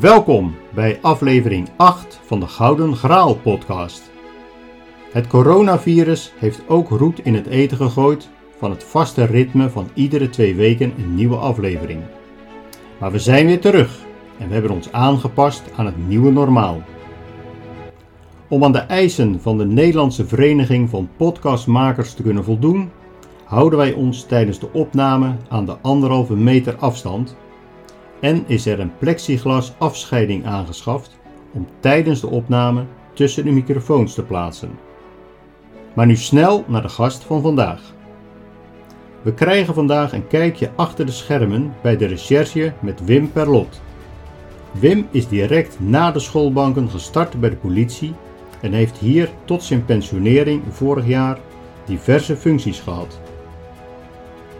Welkom bij aflevering 8 van de Gouden Graal podcast. Het coronavirus heeft ook roet in het eten gegooid van het vaste ritme van iedere twee weken een nieuwe aflevering. Maar we zijn weer terug en we hebben ons aangepast aan het nieuwe normaal. Om aan de eisen van de Nederlandse Vereniging van Podcastmakers te kunnen voldoen, houden wij ons tijdens de opname aan de anderhalve meter afstand en is er een plexiglas afscheiding aangeschaft om tijdens de opname tussen de microfoons te plaatsen. Maar nu snel naar de gast van vandaag. We krijgen vandaag een kijkje achter de schermen bij de recherche met Wim Perlot. Wim is direct na de schoolbanken gestart bij de politie en heeft hier tot zijn pensionering vorig jaar diverse functies gehad.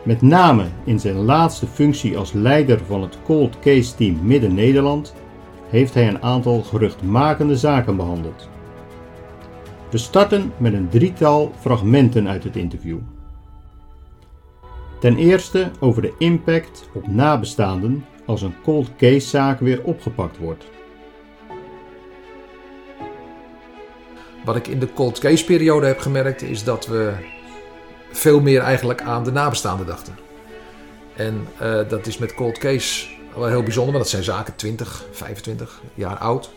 Met name in zijn laatste functie als leider van het Cold Case Team Midden-Nederland heeft hij een aantal geruchtmakende zaken behandeld. We starten met een drietal fragmenten uit het interview. Ten eerste over de impact op nabestaanden als een cold case zaak weer opgepakt wordt. Wat ik in de cold case periode heb gemerkt is dat we veel meer eigenlijk aan de nabestaanden dachten. En uh, dat is met cold case wel heel bijzonder, want dat zijn zaken 20, 25 jaar oud.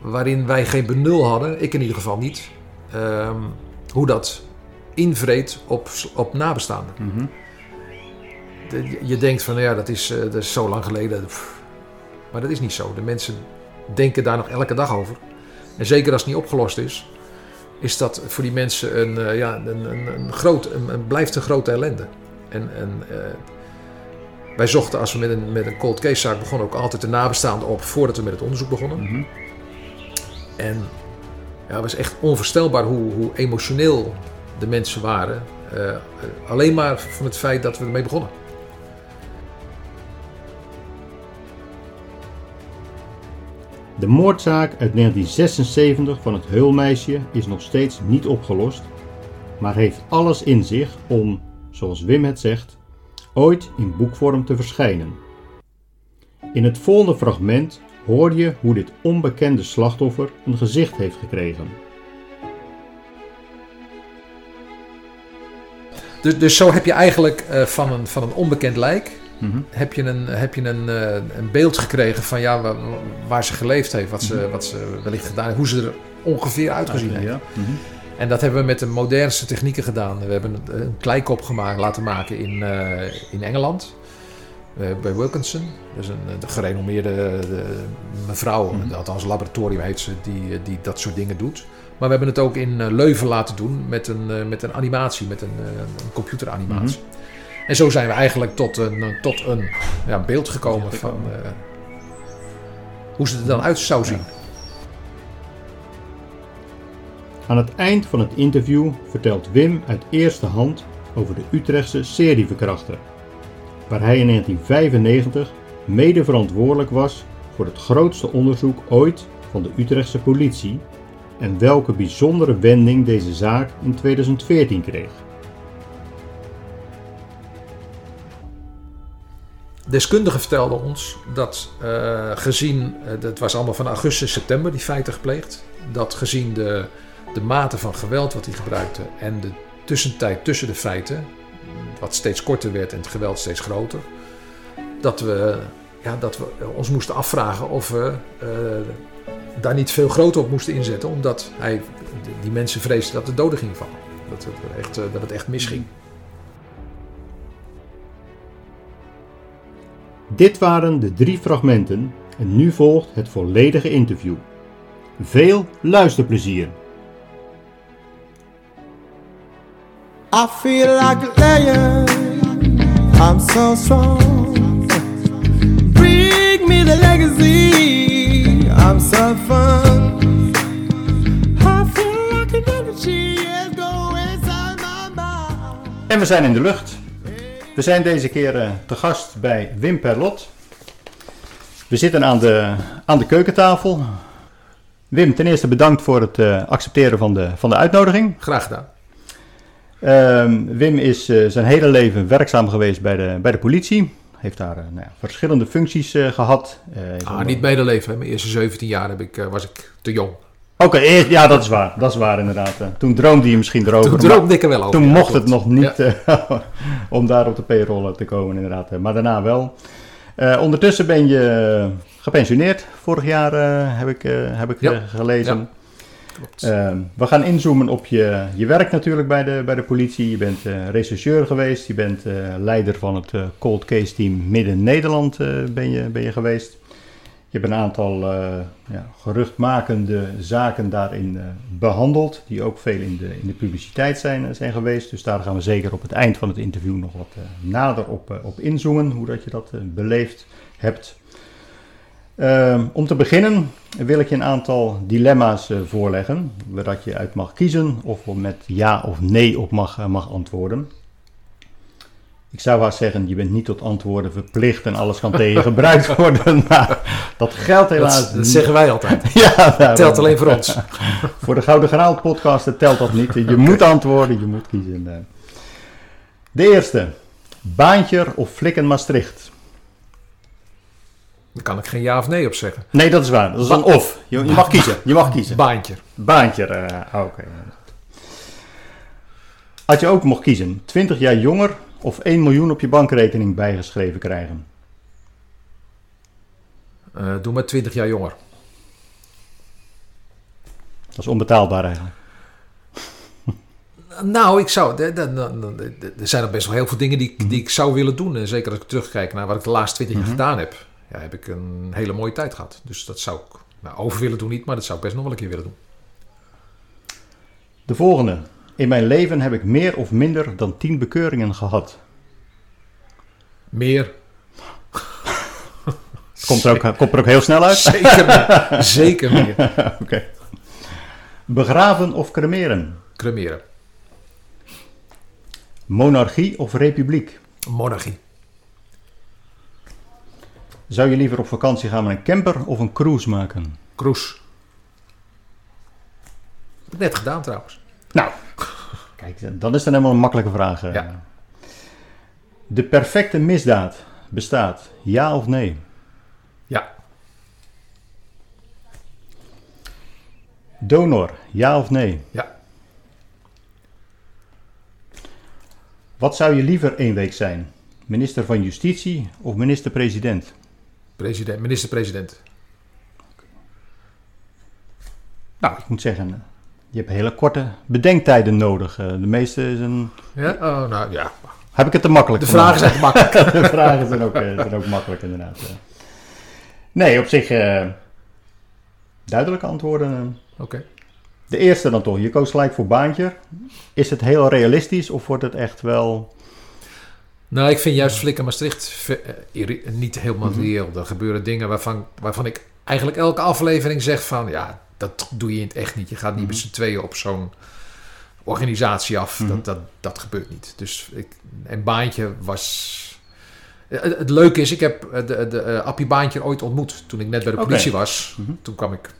Waarin wij geen benul hadden, ik in ieder geval niet, um, hoe dat invreed op, op nabestaanden. Mm -hmm. de, je denkt van, ja, dat is, uh, dat is zo lang geleden. Pff. Maar dat is niet zo. De mensen denken daar nog elke dag over. En zeker als het niet opgelost is, is dat voor die mensen een, uh, ja, een, een, een groot, een, een, blijft een grote ellende. En, en uh, wij zochten, als we met een, met een cold case zaak begonnen, ook altijd de nabestaanden op voordat we met het onderzoek begonnen. Mm -hmm. En ja, het was echt onvoorstelbaar hoe, hoe emotioneel de mensen waren. Uh, alleen maar van het feit dat we ermee begonnen. De moordzaak uit 1976 van het Heulmeisje is nog steeds niet opgelost, maar heeft alles in zich om, zoals Wim het zegt, ooit in boekvorm te verschijnen. In het volgende fragment hoor je hoe dit onbekende slachtoffer een gezicht heeft gekregen. Dus, dus zo heb je eigenlijk uh, van, een, van een onbekend lijk Mm -hmm. heb je, een, heb je een, uh, een beeld gekregen van ja, waar, waar ze geleefd heeft, wat ze, mm -hmm. wat ze wellicht gedaan heeft, hoe ze er ongeveer uitgezien heeft. Ja. Mm -hmm. En dat hebben we met de modernste technieken gedaan. We hebben een, een kleikop gemaakt, laten maken in, uh, in Engeland. Uh, bij Wilkinson. Dat is een, een gerenommeerde de, mevrouw, althans laboratorium heet ze, die, die dat soort dingen doet. Maar we hebben het ook in Leuven laten doen met een, met een animatie, met een, een computeranimatie. En zo zijn we eigenlijk tot een, tot een ja, beeld gekomen van uh, hoe ze er dan uit zou zien. Aan het eind van het interview vertelt Wim uit eerste hand over de Utrechtse serieverkrachter, waar hij in 1995 mede verantwoordelijk was voor het grootste onderzoek ooit van de Utrechtse politie en welke bijzondere wending deze zaak in 2014 kreeg. Deskundigen vertelden ons dat uh, gezien, het uh, was allemaal van augustus, september die feiten gepleegd, dat gezien de, de mate van geweld wat hij gebruikte en de tussentijd tussen de feiten, wat steeds korter werd en het geweld steeds groter, dat we, ja, dat we ons moesten afvragen of we daar niet veel groter op moesten inzetten, omdat hij, die mensen vreesden dat de doden ging vallen. Dat het echt, dat het echt misging. Dit waren de drie fragmenten en nu volgt het volledige interview. Veel luisterplezier. I feel like a lion. I'm so strong. Bring me the legacy. I'm so fun. I feel like an energy is going inside my mind. En we zijn in de lucht. We zijn deze keer uh, te gast bij Wim Perlot. We zitten aan de, aan de keukentafel. Wim, ten eerste bedankt voor het uh, accepteren van de, van de uitnodiging. Graag gedaan. Uh, Wim is uh, zijn hele leven werkzaam geweest bij de, bij de politie. Heeft daar nou ja, verschillende functies gehad. ah, niet medeleven. Mijn eerste 17 jaar heb ik, was ik te jong. Oké, ja, dat is waar. Dat is waar inderdaad. Toen droomde je misschien erover. Toen droomde ik er wel over. Toen mocht het nog niet om daar op de payroll te komen inderdaad. Maar daarna wel. ondertussen ben je gepensioneerd. Vorig jaar heb ik, heb ik gelezen. Ehm, we gaan inzoomen op je, je werk natuurlijk bij de, bij de politie. Je bent rechercheur geweest. Je bent leider van het cold case team Midden-Nederland ben, je, ben je geweest. Je hebt een aantal ja, geruchtmakende zaken daarin behandeld. Die ook veel in de, in de publiciteit zijn, zijn geweest. Dus daar gaan we zeker op het eind van het interview nog wat nader op, op inzoomen. Hoe dat je dat beleefd hebt. Ehm, om te beginnen wil ik je een aantal dilemma's voorleggen, waar je uit mag kiezen of met ja of nee op mag, mag antwoorden. Ik zou haast zeggen, je bent niet tot antwoorden verplicht en alles kan tegen je gebruikt worden, maar dat geldt helaas dat, dat zeggen wij altijd. ja, dat telt alleen voor ons. voor de Gouden Graal podcast telt dat niet. Je moet antwoorden, je moet kiezen. De eerste, Baantje of Flikken Maastricht? Daar kan ik geen ja of nee op zeggen. Nee, dat is waar. Dat is een of. Je, je mag kiezen. Je mag kiezen. Baantje. Baantje. Uh, Oké. Had je ook mocht kiezen, 20 jaar jonger of 1 miljoen op je bankrekening bijgeschreven krijgen? Uh, doe maar 20 jaar jonger. Dat is onbetaalbaar eigenlijk. Nou, ik zou. Er zijn er best wel heel veel dingen die, die ik zou willen doen. Zeker als ik terugkijk naar wat ik de laatste 20 jaar mhm. gedaan heb ja, heb ik een hele mooie tijd gehad. Dus dat zou ik nou, over willen doen niet, maar dat zou ik best nog wel een keer willen doen. De volgende. In mijn leven heb ik meer of minder dan 10 bekeuringen gehad. Meer. komt, er ook, komt er ook heel snel uit? Zeker meer. Zeker meer. Oké. Begraven of cremeren? Cremeren. Monarchie of republiek? Monarchie. Zou je liever op vakantie gaan met een camper of een cruise maken? Cruise. Net gedaan trouwens. Nou, kijk, dan is dan helemaal een makkelijke vraag. Eh. Ja. De perfecte misdaad bestaat, ja of nee? Ja. Donor, ja of nee? Ja. Wat zou je liever één week zijn? Minister van Justitie of minister-president? President, minister-president. Nou, ik moet zeggen, je hebt hele korte bedenktijden nodig. Eh, de meeste is een... Ja? Oh, nou ja. Heb ik het te makkelijk De vragen zijn makkelijk. de vragen zijn ook, eh, zijn ook makkelijk inderdaad. Nee, op zich uh, duidelijke antwoorden. Oké. De eerste dan toch. Je koos gelijk voor baantje. Is het heel realistisch of wordt het echt wel nou, ik vind juist Flikker Maastricht niet helemaal mhm. reëel. Er gebeuren dingen waarvan, waarvan ik eigenlijk elke aflevering zeg van... ja, dat doe je in het echt niet. Je gaat niet mm met z'n tweeën op zo'n organisatie af. dat, mhm. dat, dat gebeurt niet. Dus ik, een baantje was... Eh, het, leuke is, ik heb de, de, de Appie Baantje ooit ontmoet toen ik net bij de politie was. Mhm. Toen kwam ik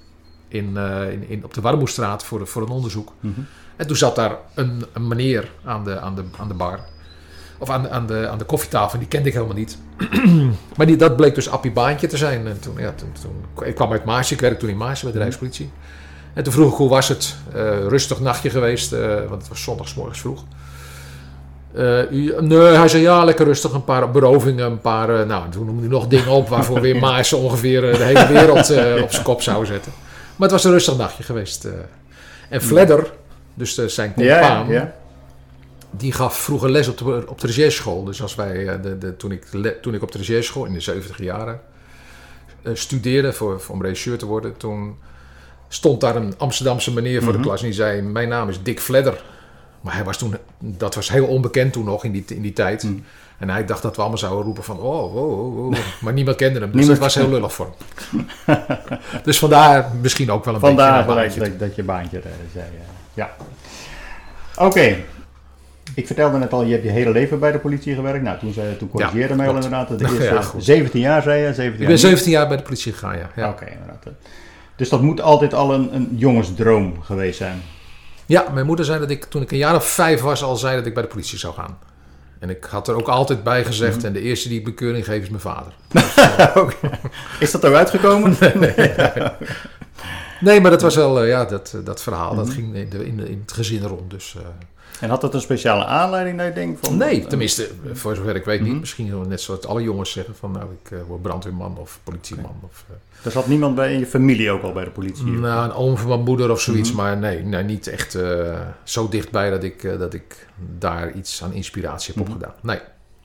in, in, in, op de Warmoestraat voor, voor een onderzoek. En toen zat daar een, een meneer aan de, aan, de, aan de bar... Of aan, aan, de, aan de koffietafel, die kende ik helemaal niet. maar die, dat bleek dus Appie Baantje te zijn. En toen, ja, toen, toen, ik kwam uit Maasje, ik werkte toen in Maasje bij de mhm. Rijkspolitie. En toen vroeg ik hoe was het? Uh, rustig nachtje geweest, uh, want het was zondagsmorgens vroeg. Uh, nee, hij zei ja, lekker rustig. Een paar berovingen, een paar. nou, toen noemde hij nog dingen op waarvoor weer Maasje ongeveer de hele wereld op zijn kop zou zetten. Maar het was een rustig nachtje geweest. en Fledder, dus zijn compaan, ja, ja die gaf vroeger les op de, op de regeerschool. Dus als wij, eh, de, de, toen, ik, toen ik op de regeerschool in de 70 jaren uh, studeerde voor, om regisseur te worden, toen stond daar een Amsterdamse meneer voor de mhm. klas en die zei: Mijn naam is Dick Fledder. Maar hij was toen, dat was heel onbekend toen nog in die, in die tijd. Mhm. En hij dacht dat we allemaal zouden roepen van, oh, oh, oh, oh. maar niemand kende hem. Dus dat was heel lullig voor hem. dus vandaar misschien ook wel een vandaar beetje Vandaar dat, dat, je baantje zei. Ja. Oké, ik vertelde net al, je hebt je hele leven bij de politie gewerkt. Nou, toen, zei, toen corrigeerde ja, mij al inderdaad. De eerste 17 jaar zei je? 17 ik ben 17 jaar bij de politie gegaan, ja. ja. Oké, inderdaad. Dus dat moet altijd al een, een jongensdroom geweest zijn. Ja, mijn moeder zei dat ik toen ik een jaar of vijf was al zei dat ik bij de politie zou gaan. En ik had er ook altijd bij gezegd, en de eerste die ik bekeuring geef is mijn vader. Is dat eruit gekomen? Nee, maar dat was wel, eh, ja, dat, dat verhaal, dat ging in, de, in, de- in het gezin rond. Dus, eh, En had dat een speciale aanleiding dat je denkt van... nee, tenminste, voor zover ik weet niet. Mhm. Misschien net zoals alle jongens zeggen van, nou, ik eh, word brandweerman of politieman. Of, eh, Er zat niemand bij in je familie ook al bij de politie? nou, een oom van mijn moeder of zoiets, Mhm. maar nee, nee, niet echt eh, zo dichtbij dat ik, eh, dat ik daar iets aan inspiratie heb Mhm. opgedaan. Nee,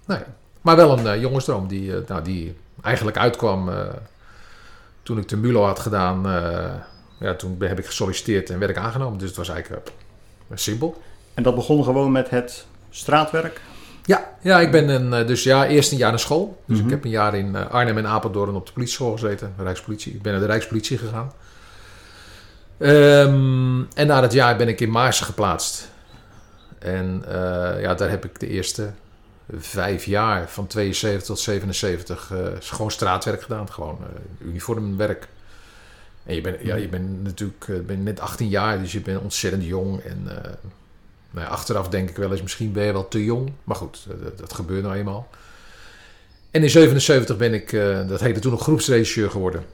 nee. Maar wel een eh, jongensdroom die, eh, nou, die eigenlijk uitkwam eh, toen ik de MULO had gedaan. eh, ja, toen heb ik gesolliciteerd en werd ik aangenomen. Dus het was eigenlijk eh, simpel. En dat begon gewoon met het straatwerk? Ja, ja ik ben een, eh, dus ja, eerst een jaar naar school. Dus Mhm. ik heb een jaar in eh, Arnhem en Apeldoorn op de politieschool gezeten, Rijkspolitie. Ik ben naar de Rijkspolitie gegaan. Ehm, en na dat jaar ben ik in Maarsen geplaatst. En eh, ja, daar heb ik de eerste vijf jaar, van 72 tot 77, eh, gewoon straatwerk gedaan. Gewoon eh, uniformwerk. En je bent, ja, je bent natuurlijk bent net 18 jaar, dus je bent ontzettend jong. En nou ja, achteraf denk ik wel eens, misschien ben je wel te jong. Maar goed, dat, dat gebeurt nou eenmaal. En in 77 ben ik, eh, dat heette toen nog groepsregisseur geworden.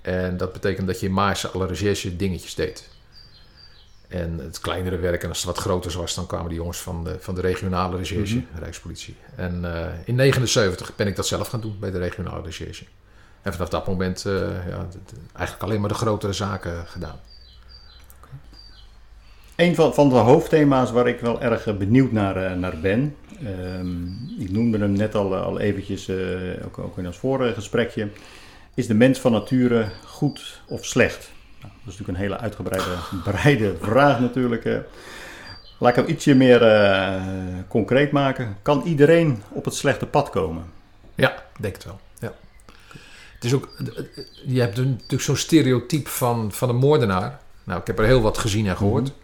En dat betekent dat je in Maarsen alle recherche dingetjes deed. En het kleinere werk, en als het wat groter was, dan kwamen de jongens van de, van de regionale recherche, Mhm. Rijkspolitie. En eh, in 79 ben ik dat zelf gaan doen bij de regionale recherche. En vanaf dat moment eh, ja, eigenlijk alleen maar de grotere zaken gedaan. Een van, van de hoofdthema's waar ik wel erg eh, benieuwd naar, eh, naar ben. ehm, ik noemde hem net al, eh, al eventjes, ook, ook in ons vorige gesprekje. Is de mens van nature goed of slecht? Nou, dat is natuurlijk een hele uitgebreide breide vraag natuurlijk. Laat ik hem ietsje meer concreet maken. Kan iedereen op het slechte pad komen? Ja, denk het wel. Ja. Het is ook, je hebt natuurlijk zo'n stereotype van, van een moordenaar. Nou, ik heb er heel wat gezien en gehoord. Mhm.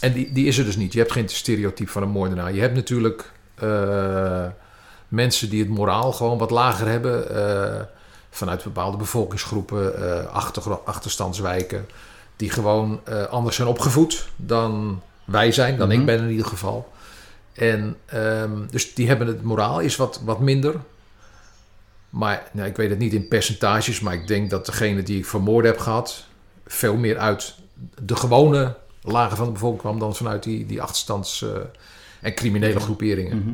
En die, die is er dus niet. Je hebt geen stereotype van een moordenaar. Je hebt natuurlijk eh, mensen die het moraal gewoon wat lager hebben. eh, vanuit bepaalde bevolkingsgroepen, achter, achterstandswijken. Die gewoon anders zijn opgevoed dan wij zijn, dan Mhm. ik ben in ieder geval. En ehm, dus die hebben het moraal is wat, wat minder. Maar nou, ik weet het niet in percentages, maar ik denk dat degene die ik vermoord heb gehad, veel meer uit de gewone lagen van de bevolking kwam dan vanuit die, die achterstands- eh, en criminele groeperingen. Mhm.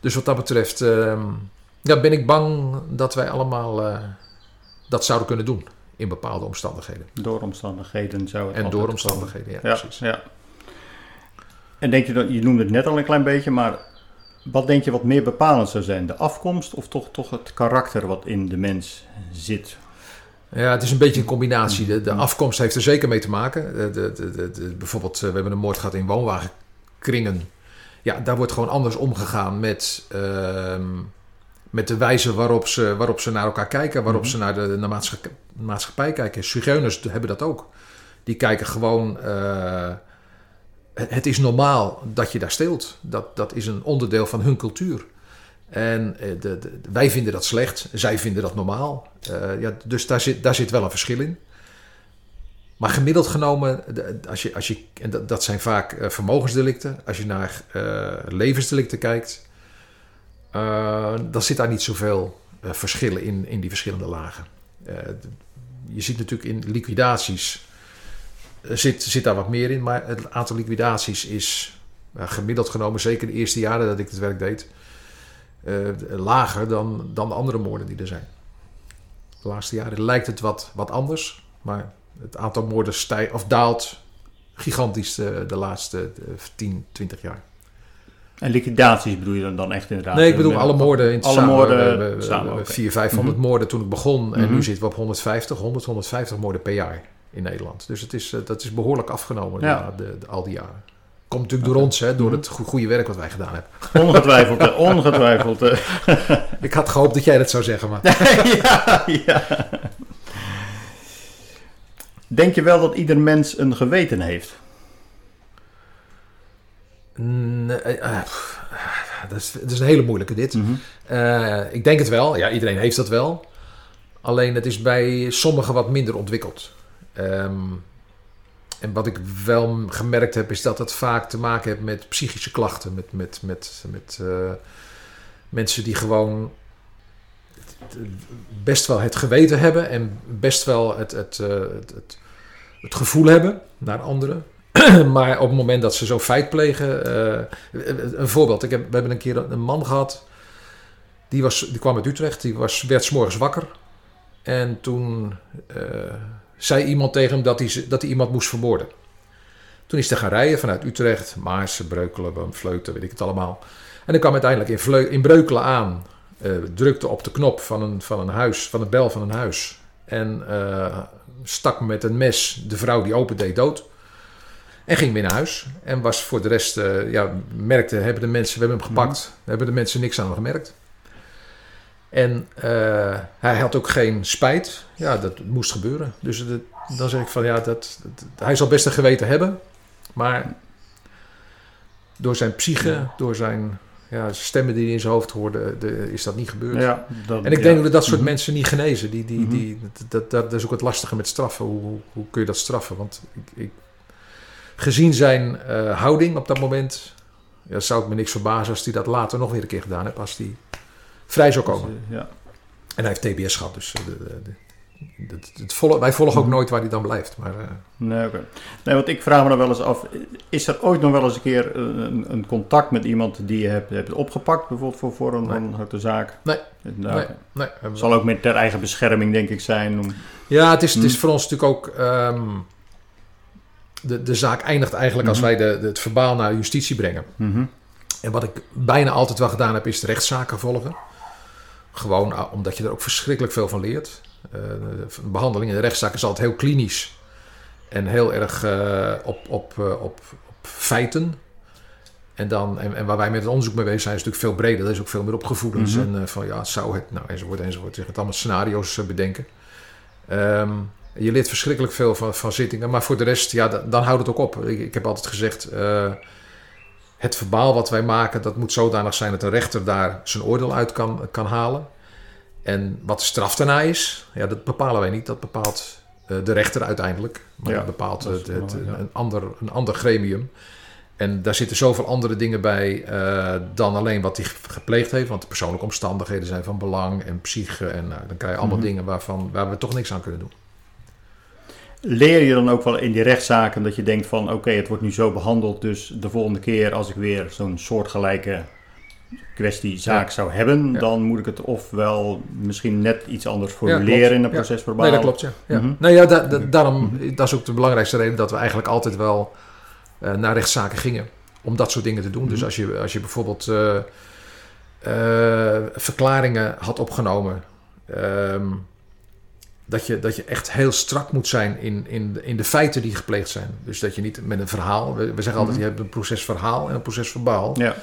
Dus wat dat betreft ehm, ja, ben ik bang dat wij allemaal eh, dat zouden kunnen doen in bepaalde omstandigheden. Door omstandigheden zou het En door omstandigheden, ja, Ja, precies. ja. En denk je dat, je noemde het net al een klein beetje, maar wat denk je wat meer bepalend zou zijn? De afkomst of toch, toch het karakter wat in de mens zit? Ja, het is een beetje een combinatie. De, de afkomst heeft er zeker mee te maken. De, de, bijvoorbeeld, eh, we hebben een moord gehad in woonwagenkringen. Ja, daar wordt gewoon anders omgegaan met, ehm, met de wijze waarop ze, waarop ze naar elkaar kijken. Waarop Mhm. ze naar de naar maatschappij, maatschappij kijken. Zigeuners hebben dat ook. Die kijken gewoon... eh, het, het is normaal dat je daar steelt. Dat, dat is een onderdeel van hun cultuur. En eh, wij vinden dat slecht, zij vinden dat normaal. Eh, ja, dus daar zit, daar zit wel een verschil in. Maar gemiddeld genomen, als je, als je, en dat, zijn vaak eh, vermogensdelicten. Als je naar eh, levensdelicten kijkt, dan zit daar niet zoveel verschillen in, in die verschillende lagen. Je ziet natuurlijk in liquidaties, zit, zit daar wat meer in. Maar het aantal liquidaties is gemiddeld genomen, zeker de eerste jaren dat ik het werk deed, lager dan, dan de andere moorden die er zijn. De laatste jaren lijkt het wat, wat anders, maar het aantal moorden stijgt of daalt gigantisch de, de laatste eh, 10, 20 jaar. En liquidaties bedoel je dan, dan echt inderdaad? Nee, ik bedoel alle moorden in het Alle samen. moorden samen, hebben oké. 400, 500 moorden toen ik begon. En Mhm. nu zitten we op 150, 100, 150 moorden per jaar in Nederland. Dus het is, eh, dat is behoorlijk afgenomen Ja. de- al die jaren. Komt natuurlijk door ons, hè, door Mhm. het go- goede werk wat wij gedaan hebben. Ongetwijfeld, eh, ongetwijfeld. eh. Ik had gehoopt dat jij dat zou zeggen, maar... ja, ja. Denk je wel dat ieder mens een geweten heeft? Nee, eh, pff, dat, is, dat is een hele moeilijke dit. Eh, ik denk het wel. Ja, iedereen heeft dat wel. Alleen het is bij sommigen wat minder ontwikkeld. Ehm, en wat ik wel gemerkt heb, is dat het vaak te maken heeft met psychische klachten. Met, met, met, met uh, mensen die gewoon best wel het geweten hebben en best wel het, het, uh, het, het, het, gevoel hebben naar anderen. maar op het moment dat ze zo'n feit plegen. Uh, een voorbeeld: ik heb, we hebben een keer een man gehad. Die, was, die kwam uit Utrecht, die was, werd s'morgens wakker. En toen zei iemand tegen hem dat hij, dat hij iemand moest vermoorden. Toen is hij gaan rijden vanuit Utrecht, Maarsen, Breukelen, Vleuten, weet ik het allemaal. En dan kwam uiteindelijk in, in Breukelen aan, uh, drukte op de knop van een, van een huis, van de bel van een huis. En uh, stak met een mes de vrouw die open deed dood. En ging weer naar huis. En was voor de rest, uh, ja, merkte, hebben de mensen, we hebben hem gepakt, mm. hebben de mensen niks aan hem gemerkt. En uh, hij had ook geen spijt. Ja, dat moest gebeuren. Dus dan zeg ik van ja, dat, dat, hij zal best een geweten hebben. Maar door zijn psyche, door zijn ja, stemmen die hij in zijn hoofd hoorde, de, is dat niet gebeurd. Ja, dat, en ik denk dat dat soort mhm. mensen niet genezen. Die, die, mm -hmm. die, dat, dat, dat, is ook het lastige met straffen. Hoe, hoe, hoe kun je dat straffen? Want ik, ik, gezien zijn uh, houding op dat moment, ja, zou het me niks verbazen als hij dat later nog weer een keer gedaan heeft. Als hij vrij zou komen. Dus, ja. En hij heeft TBS gehad, dus de, de, de, het, het wij volgen ook mhm. nooit waar hij dan blijft. Maar, uh... nee, okay. nee, want ik vraag me dan wel eens af: is er ooit nog wel eens een keer een, een contact met iemand die je hebt, hebt opgepakt, bijvoorbeeld voor, voor een, nee. een zaak? Nee. Nou, nee, nee. Het zal ook met ter eigen bescherming, denk ik, zijn. Om... Ja, het is, het is hm. voor ons natuurlijk ook. Um, de, de zaak eindigt eigenlijk als mhm. wij de, de, het verbaal naar justitie brengen. -hmm. En wat ik bijna altijd wel gedaan heb, is de rechtszaken volgen. Gewoon ah, omdat je er ook verschrikkelijk veel van leert. Uh, een behandeling in de rechtszaak is altijd heel klinisch. En heel erg uh, op, op, uh, op, op, feiten. En, dan, en, en, waar wij met het onderzoek mee bezig zijn, is natuurlijk veel breder. Er is ook veel meer op gevoelens. Mm -hmm. En van ja, zou het, nou enzovoort enzovoort. Je gaat allemaal scenario's bedenken. Um, je leert verschrikkelijk veel van, van zittingen. Maar voor de rest, ja, dan, dan houdt het ook op. Ik, ik heb altijd gezegd het verbaal wat wij maken, dat moet zodanig zijn dat een rechter daar zijn oordeel uit kan, kan halen. En wat de straf daarna is, ja, dat bepalen wij niet. Dat bepaalt uh, de rechter uiteindelijk. Maar ja, dat bepaalt het, het, een, ander, een ander gremium. En daar zitten zoveel andere dingen bij uh, dan alleen wat hij gepleegd heeft. Want de persoonlijke omstandigheden zijn van belang en psyche. En nou, dan krijg je allemaal mm -hmm. dingen waarvan, waar we toch niks aan kunnen doen leer je dan ook wel in die rechtszaken dat je denkt van oké, het wordt nu zo behandeld, dus de volgende keer als ik weer zo'n soortgelijke kwestie zaak ja. zou hebben, ja. dan moet ik het ofwel misschien net iets anders formuleren in een procesverbaal. Nee, dat klopt, ja. Mm -hmm. Nee, ja, da da daarom, mhm. dat is ook de belangrijkste reden dat we eigenlijk altijd wel uh, naar rechtszaken gingen om dat soort dingen te doen. Mm -hmm. Dus als je, als je bijvoorbeeld uh, uh, verklaringen had opgenomen, um, dat je, dat je echt heel strak moet zijn in, in, in de feiten die gepleegd zijn. Dus dat je niet met een verhaal. We, we zeggen altijd: mhm. je hebt een procesverhaal en een procesverbaal. Ja.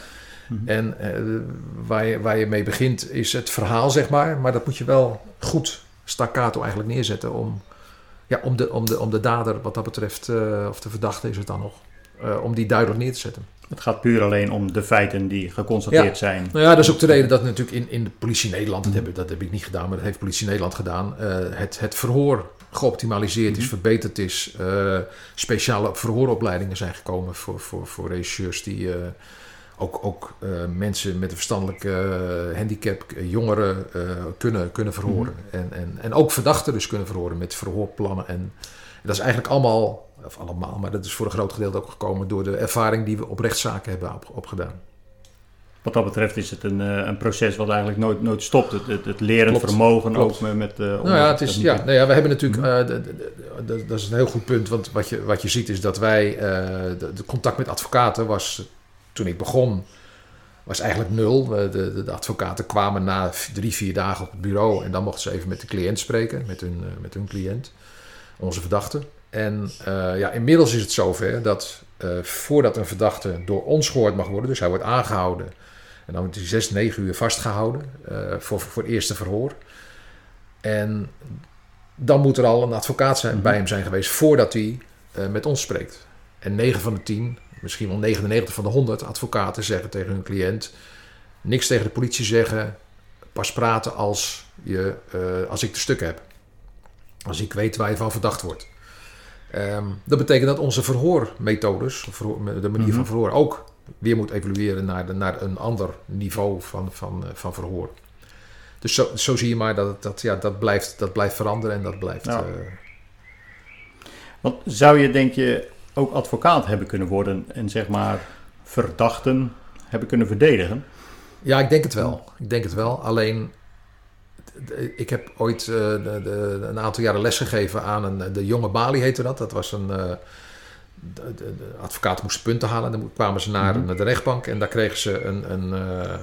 Mhm. En uh, waar, je, waar je mee begint is het verhaal, zeg maar. Maar dat moet je wel goed staccato eigenlijk neerzetten om, ja, om, de, om, de, om de dader, wat dat betreft, uh, of de verdachte is het dan nog, uh, om die duidelijk neer te zetten. Het gaat puur alleen om de feiten die geconstateerd ja. zijn. Nou ja, dat is ook de reden dat natuurlijk in, in de politie Nederland, dat, heb, dat heb ik niet gedaan, maar dat heeft politie Nederland gedaan, uh, het, het verhoor geoptimaliseerd mm -hmm. is, verbeterd is. Uh, speciale verhooropleidingen zijn gekomen voor, voor, voor regisseurs die uh, ook, ook mensen met een verstandelijke handicap, jongeren, kunnen, kunnen verhoren. Mm -hmm. en, en, en ook verdachten dus kunnen verhoren met verhoorplannen. En, en dat is eigenlijk allemaal of allemaal, maar dat is voor een groot gedeelte ook gekomen door de ervaring die we op rechtszaken hebben op, opgedaan. Wat dat betreft is het een, een proces wat eigenlijk nooit, nooit stopt. Het, het, het lerend vermogen ook met... met uh, nou ja, het is, ja, nou ja, we hebben natuurlijk... Uh, de, de, dat is een heel goed punt, want wat je, wat je ziet is dat wij... Uh, de, contact met advocaten was, toen ik begon, was eigenlijk nul. De, de, de, advocaten kwamen na drie, vier dagen op het bureau... en dan mochten ze even met de cliënt spreken, met hun, met hun cliënt, onze verdachte. En uh, ja, inmiddels is het zover dat uh, voordat een verdachte door ons gehoord mag worden, dus hij wordt aangehouden en dan wordt hij zes, negen uur vastgehouden uh, voor, voor het eerste verhoor. En dan moet er al een advocaat zijn, bij hem zijn geweest voordat hij met ons spreekt. En 9 van de 10, misschien wel 99 van de 100 advocaten zeggen tegen hun cliënt: niks tegen de politie zeggen, pas praten als, je, als ik de stuk heb. Als ik weet waar je van verdacht wordt. Ehm, dat betekent dat onze verhoormethodes, verhoor, de manier van Mhm. verhoor, ook weer moet evolueren naar, de, naar een ander niveau van, van, eh, van verhoor. Dus zo, zo zie je maar dat, dat, ja, dat, blijft, dat blijft veranderen en dat blijft. Eh, Want zou je, denk je, ook advocaat hebben kunnen worden en zeg maar verdachten hebben kunnen verdedigen? Ja, ik denk het wel. Ik denk het wel. Alleen, ik heb ooit eh, de, de, een aantal jaren lesgegeven aan een, de jonge Bali heette dat. Dat was een, eh, de, de, advocaat moest punten halen. Dan kwamen ze naar, Mhm. de rechtbank en daar kregen ze een, een, eh,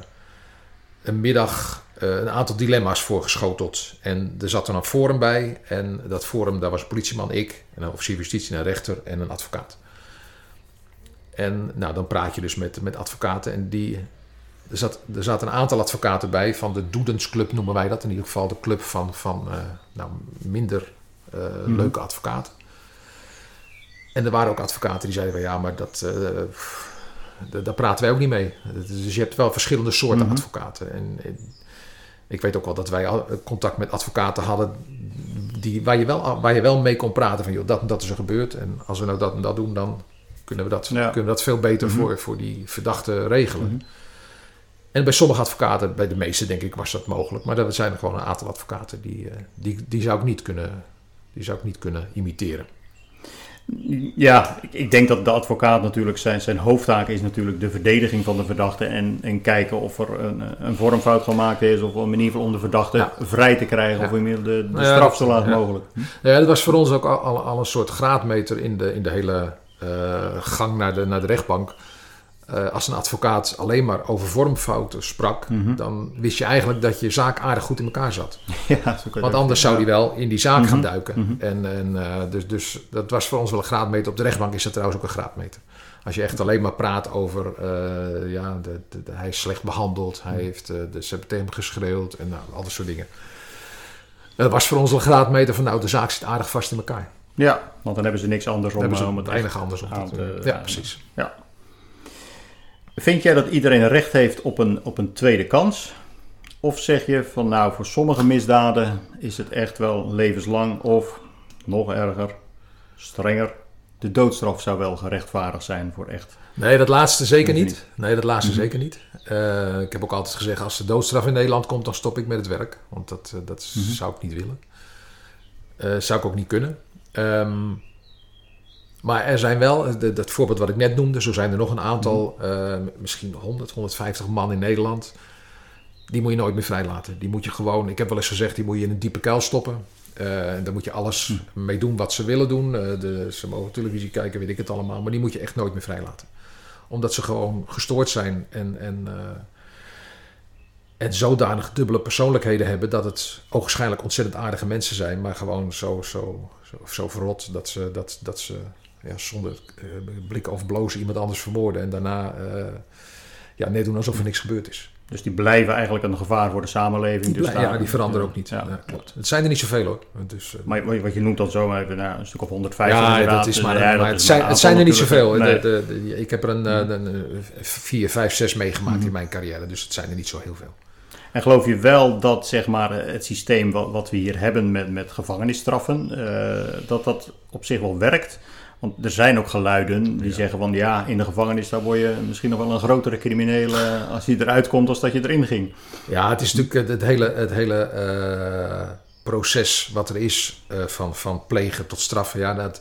een middag eh, een aantal dilemma's voorgeschoteld. En er zat er een forum bij. En dat forum, daar was politieman, ik, en een officier van justitie, een rechter en een advocaat. En nou, dan praat je dus met, met advocaten en die er, zat, er zaten een aantal advocaten bij van de Doedensclub noemen wij dat. In ieder geval de club van, van eh, nou, minder eh, Mhm. leuke advocaten. En er waren ook advocaten die zeiden van ja, maar dat, eh, daar praten wij ook niet mee. Dus je hebt wel verschillende soorten Mhm. advocaten. En, en ik weet ook wel dat wij al- contact met advocaten hadden die, waar, je wel, waar je wel mee kon praten van joh, dat en dat is er gebeurd. En als we nou dat en dat doen, dan kunnen we dat, Ja. kunnen we dat veel beter Mhm. voor, voor die verdachte regelen. En bij sommige advocaten, bij de meeste denk ik, was dat mogelijk. Maar er zijn er gewoon een aantal advocaten die, eh, die, die, zou, ik niet kunnen, die zou ik niet kunnen imiteren. Ja, ik, ik denk dat de advocaat natuurlijk zijn, zijn hoofdtaak is natuurlijk de verdediging van de verdachte en, en kijken of er een, een vormfout gemaakt is of een manier om de verdachte Ja. vrij te krijgen Ja. of in ieder geval de, de ja, straf zo laag mogelijk. Ja, dat was voor ons ook al, al, al een soort graadmeter in de, in de hele eh, gang naar de, naar de rechtbank. Eh, als een advocaat alleen maar over vormfouten sprak, Mhm. dan wist je eigenlijk dat je zaak aardig goed in elkaar zat. Ja, zo kan je Want anders zou die wel in die zaak gaan Mhm. duiken. Mhm. En, en, eh, dus, dus dat was voor ons wel een graadmeter. Op de rechtbank is dat trouwens ook een graadmeter. Als je echt alleen maar praat over, eh, ja, de, de- de- hij is slecht behandeld, hij heeft, de, ze hebben tegen hem geschreeuwd en nou, al dat soort dingen. Dat was voor ons wel een graadmeter van, nou, de zaak zit aardig vast in elkaar. Ja, want dan hebben ze niks anders om, hebben om het weinig anders op aan te doen. Ja, precies. Vind jij dat iedereen recht heeft op een, op een tweede kans? Of zeg je van nou, voor sommige misdaden is het echt wel levenslang of nog erger, strenger. De doodstraf zou wel gerechtvaardigd zijn voor echt. Nee, dat laatste zeker niet. Nee, dat laatste Mhm. zeker niet. Eh, ik heb ook altijd gezegd, als de doodstraf in Nederland komt, dan stop ik met het werk. Want dat, eh, dat Mhm. zou ik niet willen. Eh, zou ik ook niet kunnen. Ehm, maar er zijn wel, dat voorbeeld wat ik net noemde, zo zijn er nog een aantal, eh, misschien 100, 150 man in Nederland. Die moet je nooit meer vrijlaten. Die moet je gewoon, ik heb wel eens gezegd, die moet je in een diepe kuil stoppen. Eh, en daar moet je alles mee doen wat ze willen doen. Eh, de, ze mogen televisie kijken, weet ik het allemaal. Maar die moet je echt nooit meer vrijlaten. Omdat ze gewoon gestoord zijn en, en, eh, en zodanig dubbele persoonlijkheden hebben... dat het ogenschijnlijk ontzettend aardige mensen zijn... maar gewoon zo, zo, zo, zo verrot dat ze, dat, dat ze ja, zonder eh, blik of blozen iemand anders vermoorden... en daarna eh, ja, net doen alsof er niks gebeurd is. Dus die blijven eigenlijk een gevaar voor de samenleving. Die, dus blij- ja, die veranderen ook niet. Ja, Ja, klopt. Het zijn er niet zoveel hoor. Dus, Maar wat- je noemt dan zomaar even nou, een stuk of 150 ja, dat is Dus, maar, ja, dat maar is het, zijn, het zijn er niet zoveel. Nee. De, de, de- ik heb er een, eh, een, een, vier, vijf, zes meegemaakt in mijn carrière. Dus het zijn er niet zo heel veel. En geloof je wel dat zeg maar, het systeem wat, wat we hier hebben met, met gevangenisstraffen, dat dat op zich wel werkt? Want er zijn ook geluiden die Ja. zeggen van ja, in de gevangenis daar word je misschien nog wel een grotere crimineel eh, als je eruit komt als dat je erin ging. Ja, het is natuurlijk het, hele, het hele eh, proces wat er is eh, van, van plegen tot straffen. Ja, dat,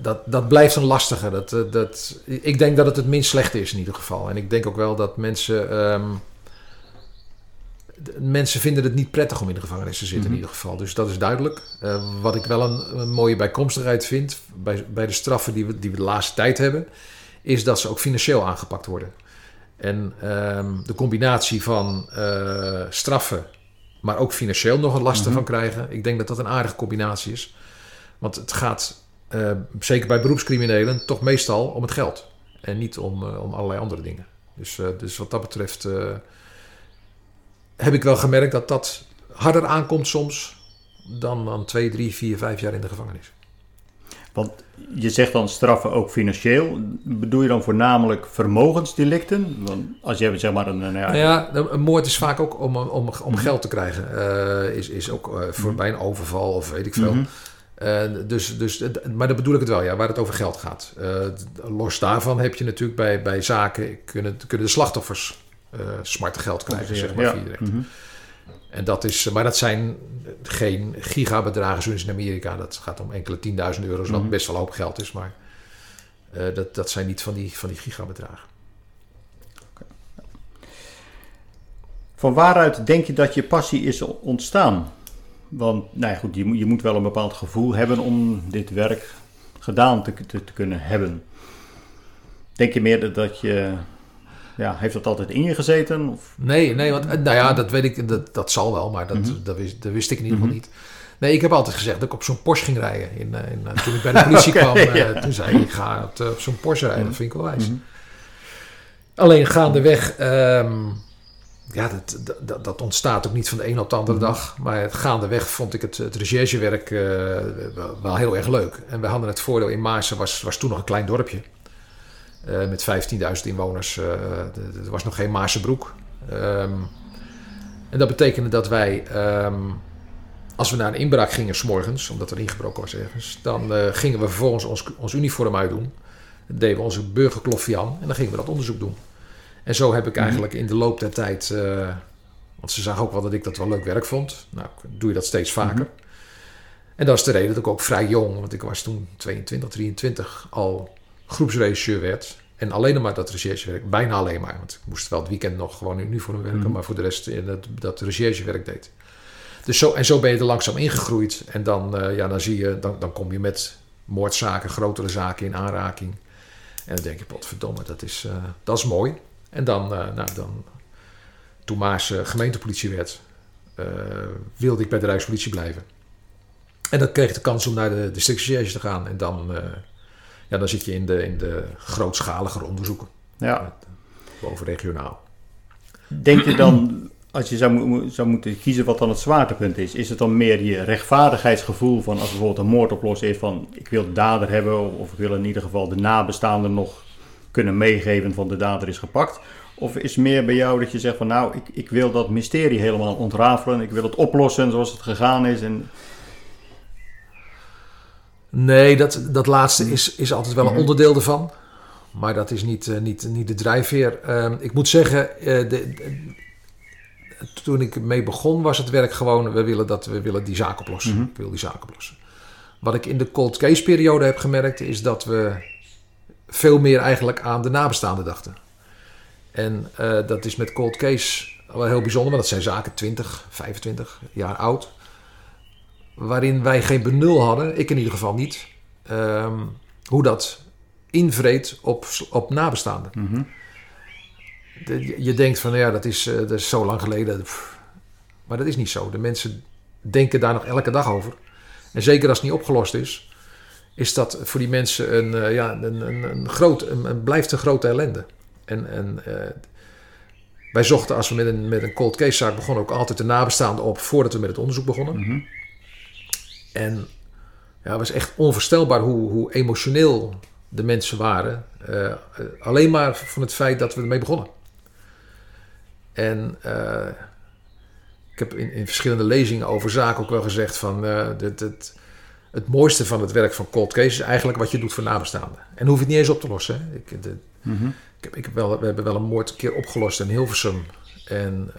dat, dat blijft een lastige. Dat, dat, ik denk dat het het minst slechte is in ieder geval. En ik denk ook wel dat mensen... ehm, mensen vinden het niet prettig om in de gevangenis te zitten Mhm. in ieder geval. Dus dat is duidelijk. Eh, wat ik wel een, een mooie bijkomstigheid vind bij, bij de straffen die we, die we de laatste tijd hebben... is dat ze ook financieel aangepakt worden. En ehm, de combinatie van eh, straffen, maar ook financieel nog een last Mhm. ervan krijgen. Ik denk dat dat een aardige combinatie is. Want het gaat, eh, zeker bij beroepscriminelen, toch meestal om het geld. En niet om, om allerlei andere dingen. Dus, dus wat dat betreft heb ik wel gemerkt dat dat harder aankomt soms dan, dan twee, drie, vier, vijf jaar in de gevangenis. Want je zegt dan straffen ook financieel. Bedoel je dan voornamelijk vermogensdelicten? Want als je zeg maar een... een ja, Nou ja, een een moord is vaak ook om, om, om Mhm. geld te krijgen. Eh, is, is ook eh, voor, bij een overval of weet ik veel. mhm. Uh, dus, dus, maar dat bedoel ik het wel, ja, waar het over geld gaat. Los daarvan heb je natuurlijk bij, bij zaken... kunnen, kunnen de slachtoffers uh, smart geld krijgen, zeg maar, ja. mm En dat is, maar dat zijn geen gigabedragen zoals in Amerika. Dat gaat om enkele tienduizend euro's, wat mhm. best wel hoop geld is. Maar dat, dat zijn niet van die, van die gigabedragen. Van waaruit denk je dat je passie is ontstaan? Want nou ja, goed, je, je moet wel een bepaald gevoel hebben om dit werk gedaan te, te, te kunnen hebben. Denk je meer dat je ja, heeft dat altijd in je gezeten? Of? Nee, nee, want nou ja, dat weet ik, dat, dat zal wel, maar dat, mhm. dat, wist, dat wist ik in ieder geval mhm. niet. Nee, ik heb altijd gezegd dat ik op zo'n Porsche ging rijden. In, eh, in, toen ik bij de politie kwam, ja. uh, toen zei ik, ik ga op, op zo'n Porsche rijden, dat vind ik wel wijs. Mm -hmm. Alleen gaandeweg... Um, ja, dat, dat, dat, ontstaat ook niet van de een op de andere mhm. dag. Maar gaandeweg vond ik het, het recherchewerk uh, wel, heel erg leuk. En we hadden het voordeel in Maarsen, was, was toen nog een klein dorpje. Uh, met 15.000 inwoners. Uh, er was nog geen Maarsenbroek. Um, en dat betekende dat wij, um, als we naar een inbraak gingen s'morgens, omdat er ingebroken was ergens, dan gingen we vervolgens ons, ons uniform uitdoen. Dan deden we onze burgerkloffie aan en dan gingen we dat onderzoek doen. En zo heb ik mhm. eigenlijk in de loop der tijd. Want ze zagen ook wel dat ik dat wel leuk werk vond. Nou, doe je dat steeds vaker. Mhm. En dat is de reden dat ik ook vrij jong, want ik was toen 22, 23, al groepsregisseur werd. En alleen maar dat recherchewerk, bijna alleen maar. Want ik moest wel het weekend nog gewoon in uniform werken, mm maar voor de rest in dat, dat recherchewerk deed. Dus zo, en zo ben je er langzaam ingegroeid. En dan, uh, ja, dan zie je, dan, dan kom je met moordzaken, grotere zaken in aanraking. En dan denk je, potverdomme, dat is, uh, dat is mooi. En dan, uh, nou, dan toen Maas gemeentepolitie werd, wilde ik bij de Rijkspolitie blijven. En dan kreeg ik de kans om naar de districtrecherche te gaan. En dan, ja, dan zit je in de, in de grootschaligere onderzoeken. Ja. Boven regionaal. Denk je dan, als je zou, zou, moeten kiezen wat dan het zwaartepunt is, is het dan meer je rechtvaardigheidsgevoel van als bijvoorbeeld een moord oplossen is van ik wil de dader hebben of ik wil in ieder geval de nabestaanden nog kunnen meegeven van de dader is gepakt? Of is meer bij jou dat je zegt van nou, ik, ik wil dat mysterie helemaal ontrafelen, ik wil het oplossen zoals het gegaan is en... Nee, dat, dat laatste is, is altijd wel een mhm. onderdeel ervan. Maar dat is niet, uh, niet, niet de drijfveer. Uh, ik moet zeggen, uh, de, toen ik mee begon was het werk gewoon... we willen, dat, we willen die zaak oplossen. Mm Ik wil die zaak oplossen. Wat ik in de cold case periode heb gemerkt... is dat we veel meer eigenlijk aan de nabestaanden dachten. En uh, dat is met cold case wel heel bijzonder, want dat zijn zaken 20, 25 jaar oud. Waarin wij geen benul hadden, ik in ieder geval niet, um, hoe dat invreed op, op nabestaanden. Mm -hmm. de, je denkt van ja, dat is, uh, dat is zo lang geleden. Pff, maar dat is niet zo. De mensen denken daar nog elke dag over. En zeker als het niet opgelost is, is dat voor die mensen een, uh, ja, een, een, een, groot, een, een, blijft een grote ellende. En, en uh, wij zochten als we met een, met een cold case zaak begonnen ook altijd de nabestaanden op voordat we met het onderzoek begonnen. Mm -hmm. En ja, het was echt onvoorstelbaar hoe, hoe emotioneel de mensen waren. Uh, alleen maar van het feit dat we ermee begonnen. En ik heb in, in, verschillende lezingen over zaken ook wel gezegd van... dit, dit, het mooiste van het werk van cold case is eigenlijk wat je doet voor nabestaanden. En hoef je het niet eens op te lossen. Hè. Ik, de, mhm. ik, heb, ik heb wel, we hebben wel een moord een keer opgelost in Hilversum. En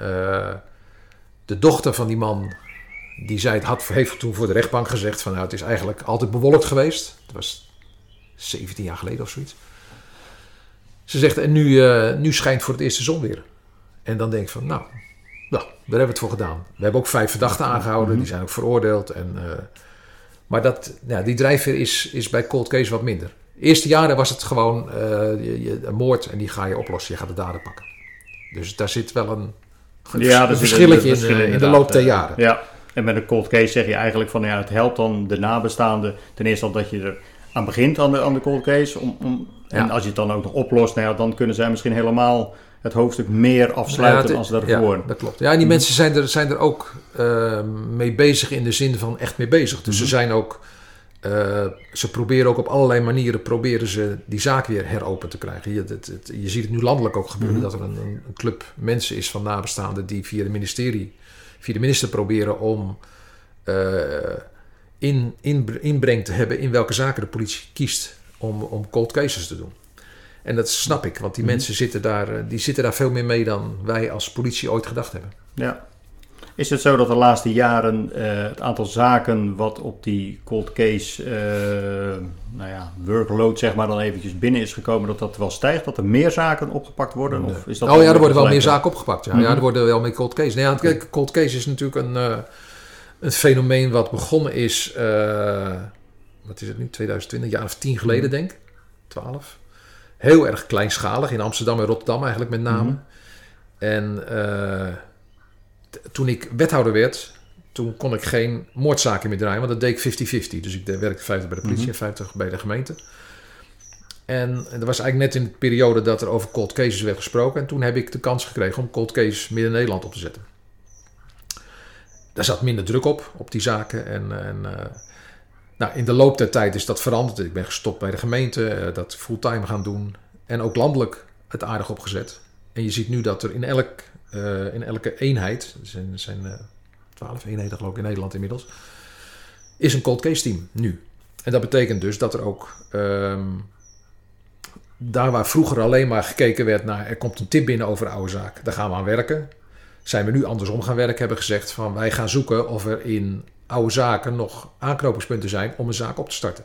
de dochter van die man, die zei het had, heeft toen voor de rechtbank gezegd van nou het is eigenlijk altijd bewolkt geweest. Het was 17 jaar geleden of zoiets. Ze zegt en nu, uh, nu schijnt voor het eerst de zon weer. En dan denk ik van nou, nou, daar hebben we het voor gedaan. We hebben ook vijf verdachten aangehouden, die zijn ook veroordeeld. En uh, maar dat, ja, die drijfveer is, is bij cold case wat minder. De eerste jaren was het gewoon uh, je, een moord en die ga je oplossen. Je gaat de dader pakken. Dus daar zit wel een, ja, een verschilletje in, eh, in, de loop der jaren. Ja, en met een cold case zeg je eigenlijk van ja, het helpt dan de nabestaanden. Ten eerste al dat je er aan begint aan de, aan de cold case. Om, om, en als je het dan ook nog oplost, nou ja, dan kunnen zij misschien helemaal het hoofdstuk meer afsluiten ja, als daarvoor. Ja, dat klopt. Ja, en die mhm. mensen zijn er, zijn er ook uh, mee bezig in de zin van echt mee bezig. Dus ze mhm. zijn ook, uh, ze proberen ook op allerlei manieren proberen ze die zaak weer heropen te krijgen. Je, het, het, je ziet het nu landelijk ook gebeuren mm -hmm. dat er een, een, club mensen is van nabestaanden die via de ministerie, via de minister proberen om uh, in, in, inbreng te hebben in welke zaken de politie kiest om, om cold cases te doen. En dat snap ik, want die Mhm. mensen zitten daar, eh, die zitten daar veel meer mee dan wij als politie ooit gedacht hebben. Ja. Is het zo dat de laatste jaren eh, het aantal zaken wat op die cold case eh, nou ja, workload zeg maar dan eventjes binnen is gekomen, dat dat wel stijgt? Dat er meer zaken opgepakt worden? Of is dat oh ja, er worden wel meer zaken opgepakt. Ja, Mhm. ja er worden wel meer cold cases. Nou ja, kijk, cold case is natuurlijk een, eh, een fenomeen wat begonnen is, wat is het nu, 2020, een jaar of tien geleden Mhm. denk ik, 12. Heel erg kleinschalig, in Amsterdam en Rotterdam eigenlijk met name. Mhm. En eh, t- toen ik wethouder werd, toen kon ik geen moordzaken meer draaien, want dat deed ik 50-50. Dus ik werkte 50 bij de politie Mhm. en 50 bij de gemeente. En dat was eigenlijk net in de periode dat er over cold cases werd gesproken. En toen heb ik de kans gekregen om cold cases Midden-Nederland op te zetten. Daar zat minder druk op, op die zaken. En, en eh, nou, in de loop der tijd is dat veranderd. Ik ben gestopt bij de gemeente, eh, dat fulltime gaan doen. En ook landelijk het aardig opgezet. En je ziet nu dat er in, elk, eh, in elke eenheid, er zijn, zijn eh, 12 eenheden geloof ik in Nederland inmiddels, is een cold case team nu. En dat betekent dus dat er ook ehm, daar waar vroeger alleen maar gekeken werd naar er komt een tip binnen over een oude zaak, daar gaan we aan werken. Zijn we nu andersom gaan werken, hebben gezegd van wij gaan zoeken of er in oude zaken nog aanknopingspunten zijn om een zaak op te starten.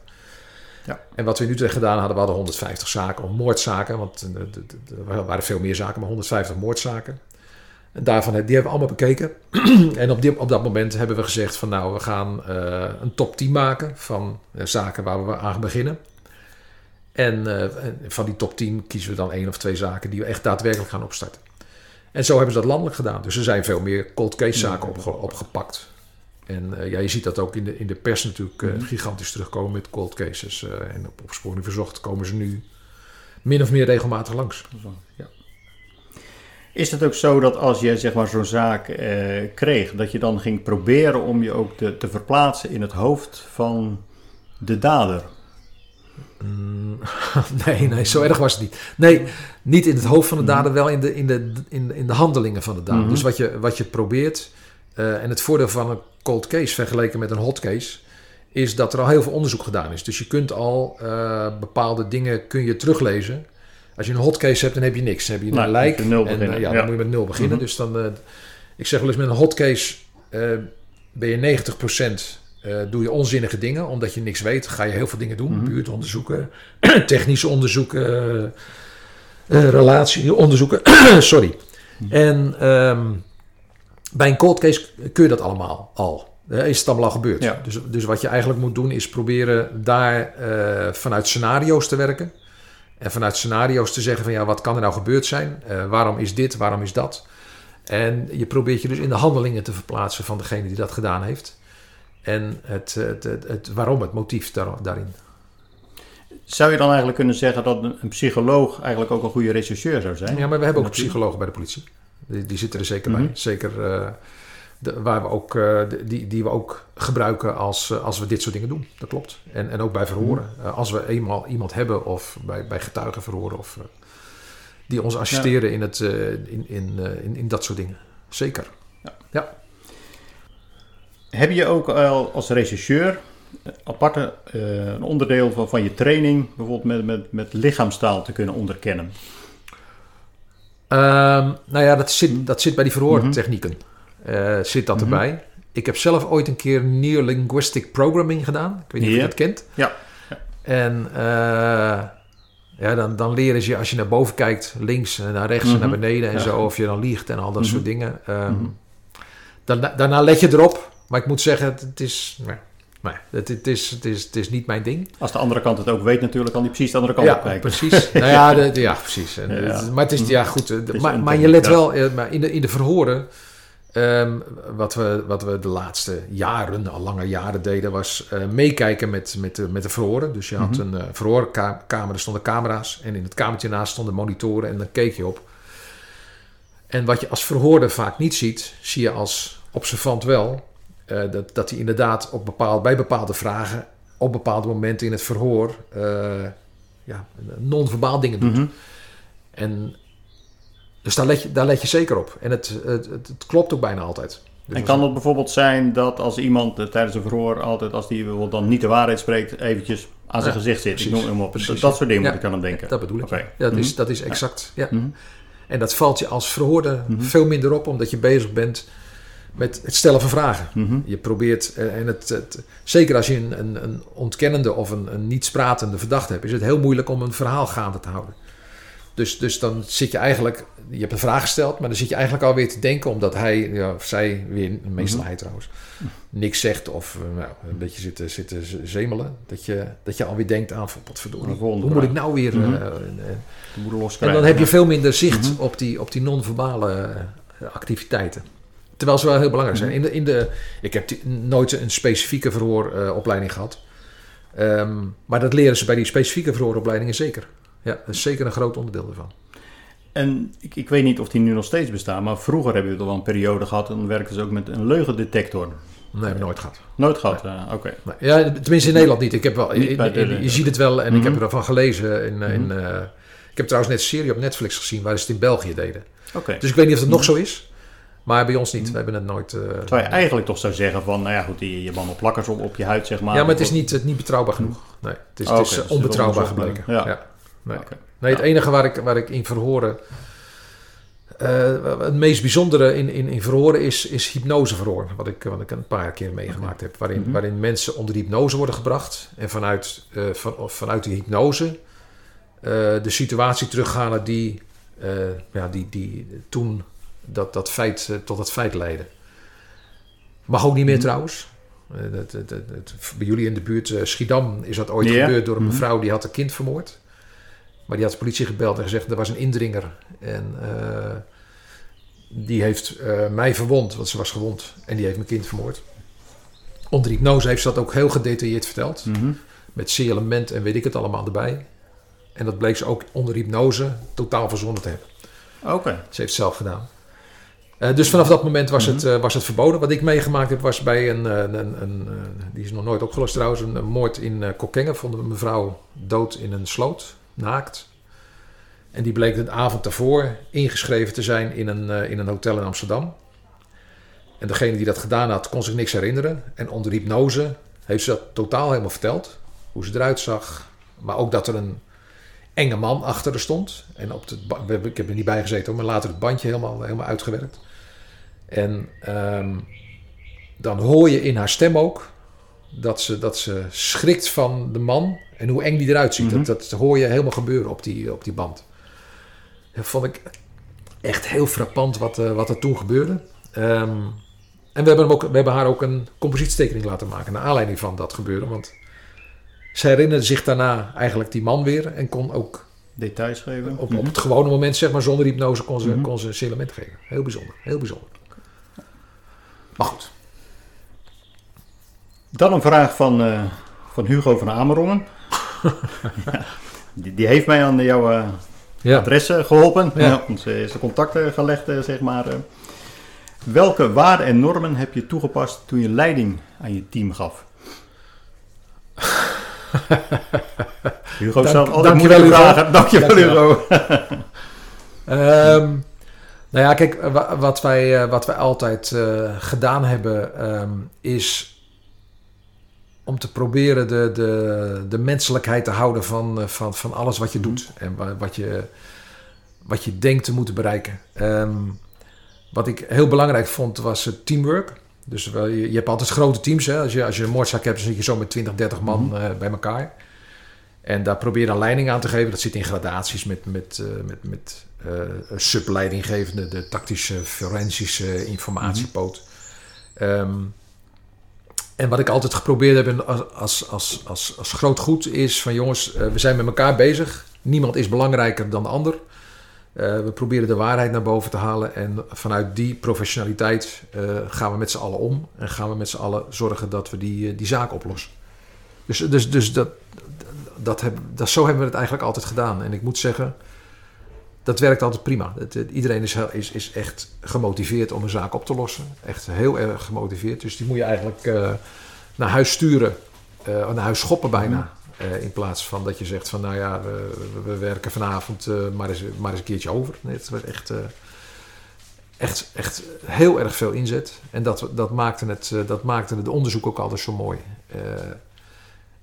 Ja. En wat we in Utrecht gedaan hadden, we hadden 150 zaken, of moordzaken, want eh, er waren veel meer zaken, maar 150 moordzaken. En daarvan, die hebben we allemaal bekeken. en op, die, op dat moment hebben we gezegd van nou, we gaan eh, een top 10 maken van eh, zaken waar we aan gaan beginnen. En eh, en van die top 10 kiezen we dan één of twee zaken die we echt daadwerkelijk gaan opstarten. En zo hebben ze dat landelijk gedaan. Dus er zijn veel meer cold case zaken opge- opgepakt. En ja, je ziet dat ook in de, in de pers natuurlijk Mhm. gigantisch terugkomen met cold cases. en op opsporing verzocht komen ze nu min of meer regelmatig langs. Ja. Is het ook zo dat als je zeg maar zo'n zaak eh, kreeg, dat je dan ging proberen om je ook te, te verplaatsen in het hoofd van de dader? Mm, nee, nee, zo erg was het niet. Nee, niet in het hoofd van de Mhm. dader, wel in de, in de, in, in de handelingen van de dader. Mhm. Dus wat je, wat je probeert, eh, en het voordeel van een cold case vergeleken met een hot case, is dat er al heel veel onderzoek gedaan is. Dus je kunt al eh, bepaalde dingen kun je teruglezen. Als je een hot case hebt, dan heb je niks. Dan heb je een lijk. je en, eh, beginnen, ja, dan moet je met nul beginnen. Mhm. Dus dan, eh, ik zeg wel eens met een hot case eh, ben je 90% eh, doe je onzinnige dingen, omdat je niks weet. Ga je heel veel dingen doen, Mhm. buurtonderzoeken, technische onderzoeken, relatieonderzoeken. Sorry. Mhm. En ehm, bij een cold case kun je dat allemaal al. Is het allemaal al gebeurd. Ja. Dus, dus wat je eigenlijk moet doen is proberen daar vanuit scenario's te werken. En vanuit scenario's te zeggen van ja, wat kan er nou gebeurd zijn? Eh, waarom is dit? Waarom is dat? En je probeert je dus in de handelingen te verplaatsen van degene die dat gedaan heeft. En het, het, het, het waarom, het motief daar, daarin. Zou je dan eigenlijk kunnen zeggen dat een, psycholoog eigenlijk ook een goede rechercheur zou zijn? Ja, maar we hebben ook psychologen bij de politie. Die, die zitten er zeker Mhm. bij. Zeker eh, de, waar we ook, eh, die, die we ook gebruiken als, eh, als we dit soort dingen doen. Dat klopt. En, en ook bij verhoren. Mhm. Eh, als we eenmaal iemand hebben of bij, bij getuigenverhoren of... eh, die ons assisteren in, het, in, in, in, in dat soort dingen. Zeker. Heb je ook al als rechercheur eh, aparte een onderdeel van, van je training, bijvoorbeeld met, met, met lichaamstaal te kunnen onderkennen? Ehm, nou ja, dat zit, Mhm. dat zit bij die verhoortechnieken. Eh, zit dat Mhm. erbij. Ik heb zelf ooit een keer Near-Linguistic Programming gedaan. Ik weet niet of Ja. je dat kent. Ja. En eh, ja, dan, dan leren ze je als je naar boven kijkt, links en naar rechts en Mhm. naar beneden en Ja. zo. Of je dan liegt en al dat Mhm. soort dingen. Mhm. daarna, daarna let je erop. Maar ik moet zeggen, het, het is... Nee, nee, het, het, is, het, is, het is niet mijn ding. Als de andere kant het ook weet natuurlijk, kan die precies de andere kant op Ja, kijken. precies. nou ja, de, de- ja precies. En, Ja. Maar het is, ja goed. maar, maar je let ja. wel, eh, maar in de, in de verhoren, ehm, wat, we, wat we de laatste jaren, al lange jaren deden, was eh, meekijken met, met, de, met de verhoren. Dus je had Mhm. een eh verhoorkamer, er stonden camera's en in het kamertje naast stonden monitoren en dan keek je op. En wat je als verhoorder vaak niet ziet, zie je als observant wel, eh, dat, dat hij inderdaad op bepaald, bij bepaalde vragen op bepaalde momenten in het verhoor eh, ja, non-verbaal dingen doet. Mhm. En dus daar let, je, daar let je zeker op. En het, het, het, het klopt ook bijna altijd. Dus en kan het bijvoorbeeld zijn dat als iemand eh, tijdens een verhoor altijd, als die bijvoorbeeld dan niet de waarheid spreekt, eventjes aan zijn Ja, gezicht zit? Ik noem hem op. Precies, Dat, dat soort dingen ja. moet ik aan hem denken. Dat bedoel ik. Oké. Ja, dat, is, Mhm. dat is exact. Ja. Mhm. En dat valt je als verhoorde Mhm. veel minder op, omdat je bezig bent met het stellen van vragen. Je probeert, eh, en het, het, zeker als je een, een, een ontkennende of een, een niet spratende verdachte hebt, is het heel moeilijk om een verhaal gaande te houden. Dus, dus dan zit je eigenlijk, je hebt een vraag gesteld, maar dan zit je eigenlijk alweer te denken, omdat hij, ja, of zij, weer, meestal Mhm. hij trouwens, niks zegt of eh, nou, een beetje zit, te- zit te zemelen, dat je, dat je alweer denkt aan, van, wat verdorie, De volgende hoe moet ik nou weer... Mhm. eh, eh, De en dan heb je veel minder zicht Mhm. op die, op die non-verbale activiteiten. Terwijl ze wel heel belangrijk zijn. In de, in de, ik heb die- nooit een specifieke verhooropleiding gehad. Ehm, maar dat leren ze bij die specifieke verhooropleidingen zeker. Ja, dat is zeker een groot onderdeel ervan. En ik, ik weet niet of die nu nog steeds bestaan, maar vroeger hebben we toch wel een periode gehad en dan werkten ze ook met een leugendetector. Nee, heb ik nooit gehad. Nooit gehad, eh, oké. Nee, ja, tenminste in Nederland niet. Ik heb wel, in- in- je ziet het wel en ik Mhm. heb ervan gelezen. In, eh, in, Mhm. eh, ik heb trouwens net een serie op Netflix gezien waar ze het in België deden. Oké. Dus ik weet niet of het nog Mhm. zo is. Maar bij ons niet. Mhm. We hebben het nooit... eh, Terwijl je eigenlijk toch zou zeggen van, nou ja goed, die, je man op plakkers op, op je huid zeg maar. ja, maar het is niet, het niet betrouwbaar genoeg. Nee, het is, Oh, het is oké, eh, dus het is onbetrouwbaar gebleken. ja. Nee. Het enige waar ik, waar ik in verhoren... eh, het meest bijzondere in, in, in verhoren is, is hypnoseverhoor. Wat ik, wat ik een paar keer meegemaakt heb. Waarin, Mhm. waarin mensen onder de hypnose worden gebracht. En vanuit, eh, van, vanuit die hypnose eh, de situatie teruggaan die, ja, die, die toen dat, dat feit, tot dat feit leidde. Mag ook niet meer Mhm. trouwens. Bij jullie in de buurt, Schiedam, is dat ooit gebeurd door een Mhm. mevrouw die had een kind vermoord. Maar die had de politie gebeld en gezegd, er was een indringer. En eh, die heeft eh, mij verwond, want ze was gewond. En die heeft mijn kind vermoord. Onder hypnose heeft ze dat ook heel gedetailleerd verteld. Mhm. Met C-element en weet ik het allemaal erbij. En dat bleek ze ook onder hypnose totaal verzonnen te hebben. Oké. Ze heeft het zelf gedaan. Eh, dus vanaf dat moment was, Mhm. het, eh, was het verboden. Wat ik meegemaakt heb was bij een, een, een, die is nog nooit opgelost trouwens, een, een moord in uh, Kokkengen. Vonden we een mevrouw dood in een sloot, naakt. En die bleek de avond daarvoor ingeschreven te zijn in een, eh, in een hotel in Amsterdam. En degene die dat gedaan had, kon zich niks herinneren. En onder hypnose heeft ze dat totaal helemaal verteld. Hoe ze eruit zag. Maar ook dat er een enge man achter haar stond. En op hebben- ik heb er niet bij gezeten, maar later het bandje helemaal, helemaal uitgewerkt. En ehm, dan hoor je in haar stem ook dat ze, dat ze schrikt van de man en hoe eng die eruit ziet. Mhm. dat, dat hoor je helemaal gebeuren op die, op die band. Dat vond ik echt heel frappant wat, eh, wat er toen gebeurde. Ehm, en we hebben, hem ook, we hebben haar ook een compositietekening laten maken naar aanleiding van dat gebeuren. Want zij herinnerde zich daarna eigenlijk die man weer en kon ook Details geven. op, Mhm. op het gewone moment, zeg maar, zonder hypnose kon ze, Mhm. kon ze een element geven. Heel bijzonder, heel bijzonder. Maar goed. Dan een vraag van, eh, van Hugo van Amerongen. Ja, die, die heeft mij aan jouw Ja. adres eh, geholpen. Ja. Onze is de contacten gelegd, zeg maar. Welke waarden en normen heb je toegepast toen je leiding aan je team gaf? Hugo Dank- stelt altijd moeilijke Hugo. vragen. Dankjewel. Hugo. Ehm, nou ja, kijk, wa- wat wij, wat wij altijd gedaan hebben, ehm, is om te proberen de, de, de menselijkheid te houden van, eh, van, van alles wat je doet en wa- wat je, wat je denkt te moeten bereiken. Ehm, wat ik heel belangrijk vond, was het teamwork. Dus wel, je, je hebt altijd grote teams. Hè? Als, je, als je een moordzaak hebt, dan zit je zo met 20, 30 man Mhm. eh, bij elkaar. En daar probeer je een leiding aan te geven. Dat zit in gradaties met, met, eh, met, met een subleidinggevende, de tactische, forensische informatiepoot. Ehm, en wat ik altijd geprobeerd heb als, als, als, als, groot goed is van jongens, eh, we zijn met elkaar bezig. Niemand is belangrijker dan de ander. Eh, we proberen de waarheid naar boven te halen. En vanuit die professionaliteit eh, gaan we met z'n allen om. En gaan we met z'n allen zorgen dat we die, die zaak oplossen. Dus, dus, dus dat, dat heb, dat, zo hebben we het eigenlijk altijd gedaan. En ik moet zeggen, dat werkt altijd prima. Het, het- iedereen is, is, is echt gemotiveerd om een zaak op te lossen. Echt heel erg gemotiveerd. Dus die moet je eigenlijk eh, naar huis sturen. eh, naar huis schoppen bijna. Eh, in plaats van dat je zegt van, nou ja, we, we- we werken vanavond maar, eens, maar eens een keertje over. Nee, het was echt... echt, echt heel erg veel inzet. En dat, dat, maakte het, dat maakte het onderzoek ook altijd zo mooi.